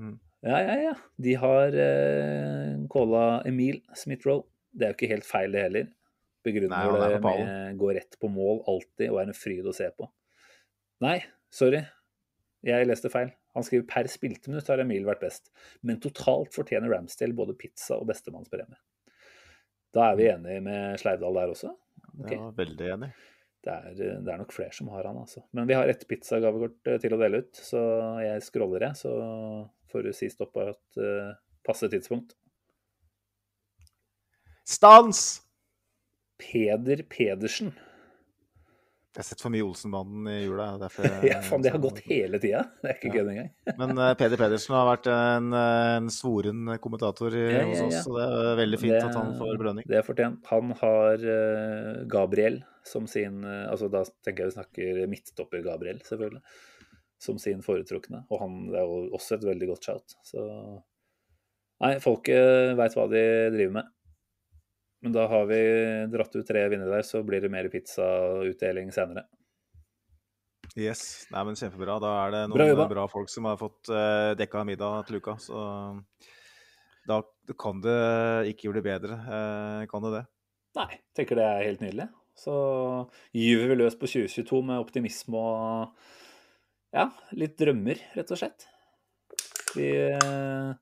Mm. Ja, ja, ja. De har uh, calla Emil Smith-Roe. Det er jo ikke helt feil, det heller. Begrunner Nei, det med gå rett på mål alltid og er en fryd å se på. Nei, sorry. Jeg leste feil. Han skriver per spilte minutt har Emil vært best, men totalt fortjener Ramsdale både pizza og bestemannspremie. Da er vi enige med Sleivdal der også? Okay. Ja, veldig enig. Det er, det er nok flere som har han, altså. Men vi har ett pizzagavekort eh, til å dele ut, så jeg scroller, jeg. Så får du si stopp på et uh, passe tidspunkt. Stans! Peder Pedersen. Jeg har sett for mye Olsenbanden i jula. derfor Ja, faen, det har gått hele tida. Det er ikke Ja. kødd engang. Men uh, Peder Pedersen har vært en, eh, en svoren kommentator i, Ja, ja, hos ja. oss, så det er veldig fint Det- at han får belønning. Det er fortjent. Han har uh, Gabriel som sin uh, Altså da tenker jeg vi snakker midtstopper Gabriel, selvfølgelig. Som sin foretrukne. Og han det er jo også et veldig godt shout. Så Nei, folket veit hva de driver med. Men da har vi dratt ut tre vinnere der, så blir det mer pizzautdeling senere. Yes, Nei, men Kjempebra. Da er det noen bra, bra, folk som har fått uh, dekka middag til uka. Så da kan det ikke det bedre. Uh, kan det det? Nei, tenker det er helt nydelig. Så gyver vi løs på 2022 med optimisme og ja, litt drømmer, rett og slett. Vi uh,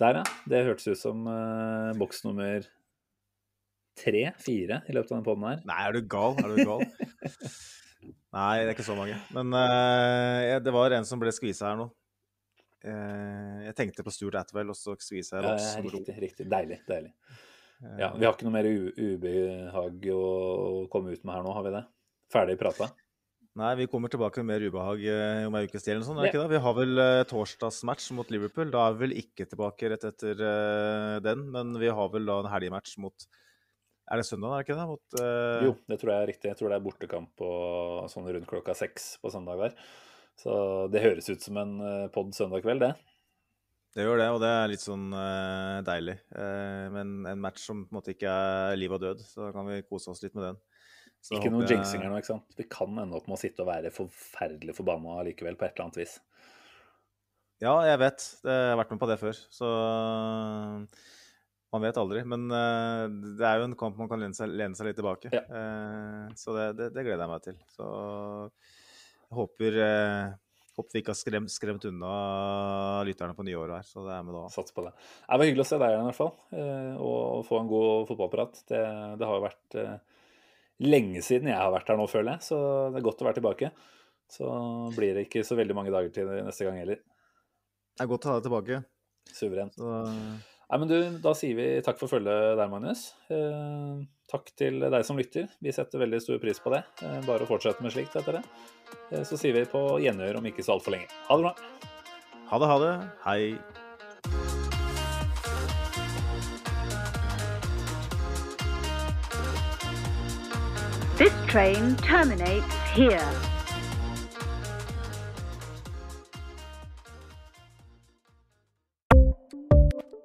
Der, ja. Det hørtes ut som uh, boks nummer tre-fire i løpet av denne poden her. Nei, er du gal? Er du gal? Nei, det er ikke så mange. Men uh, det var en som ble skvisa her nå. Uh, jeg tenkte på Stuart Atwell, og så skvisa jeg Ross. Ja, riktig, riktig. Deilig. Deilig. Ja, Vi har ikke noe mer ubehag å komme ut med her nå, har vi det? Ferdig prata? Nei, vi kommer tilbake med mer ubehag eh, om ei ukes tid. Sånn, ja. Vi har vel uh, torsdagsmatch mot Liverpool. Da er vi vel ikke tilbake rett etter uh, den, men vi har vel da en helgematch mot Er det søndag, er det ikke det? Mot, uh... Jo, det tror jeg er riktig. Jeg tror det er bortekamp på sånn rundt klokka seks på søndag der. Så det høres ut som en pod søndag kveld, det. Det gjør det, og det er litt sånn deilig. men en match som på en måte ikke er liv og død, så da kan vi kose oss litt med den. Så ikke noen jinxinger nå, ikke sant. Vi kan ende opp med å sitte og være forferdelig forbanna likevel, på et eller annet vis. Ja, jeg vet. Jeg har vært med på det før. Så man vet aldri. Men uh, det er jo en kamp man kan lene seg, lene seg litt tilbake. Ja. Uh, så det, det, det, gleder jeg meg til. Så jeg håper, uh, håper vi ikke har skremt, skremt unna lytterne på nyåret her. Så det er med da. Sats på det. Det var hyggelig å se deg igjen i hvert fall. Og få en god fotballprat. Det, det har jo vært lenge siden jeg har vært her nå, føler jeg. Så det er godt å være tilbake. Så blir det ikke så veldig mange dager til neste gang heller. Det er godt å ha deg tilbake. Suverent. Så... Nei, men du, Da sier vi takk for følget der, Magnus. Eh, takk til deg som lytter. Vi setter veldig stor pris på det. Eh, bare å fortsette med slikt etter det. Eh, så sier vi på gjenhør om ikke så altfor lenge. Ha det bra. Ha det, ha det. Hei. This train terminates here.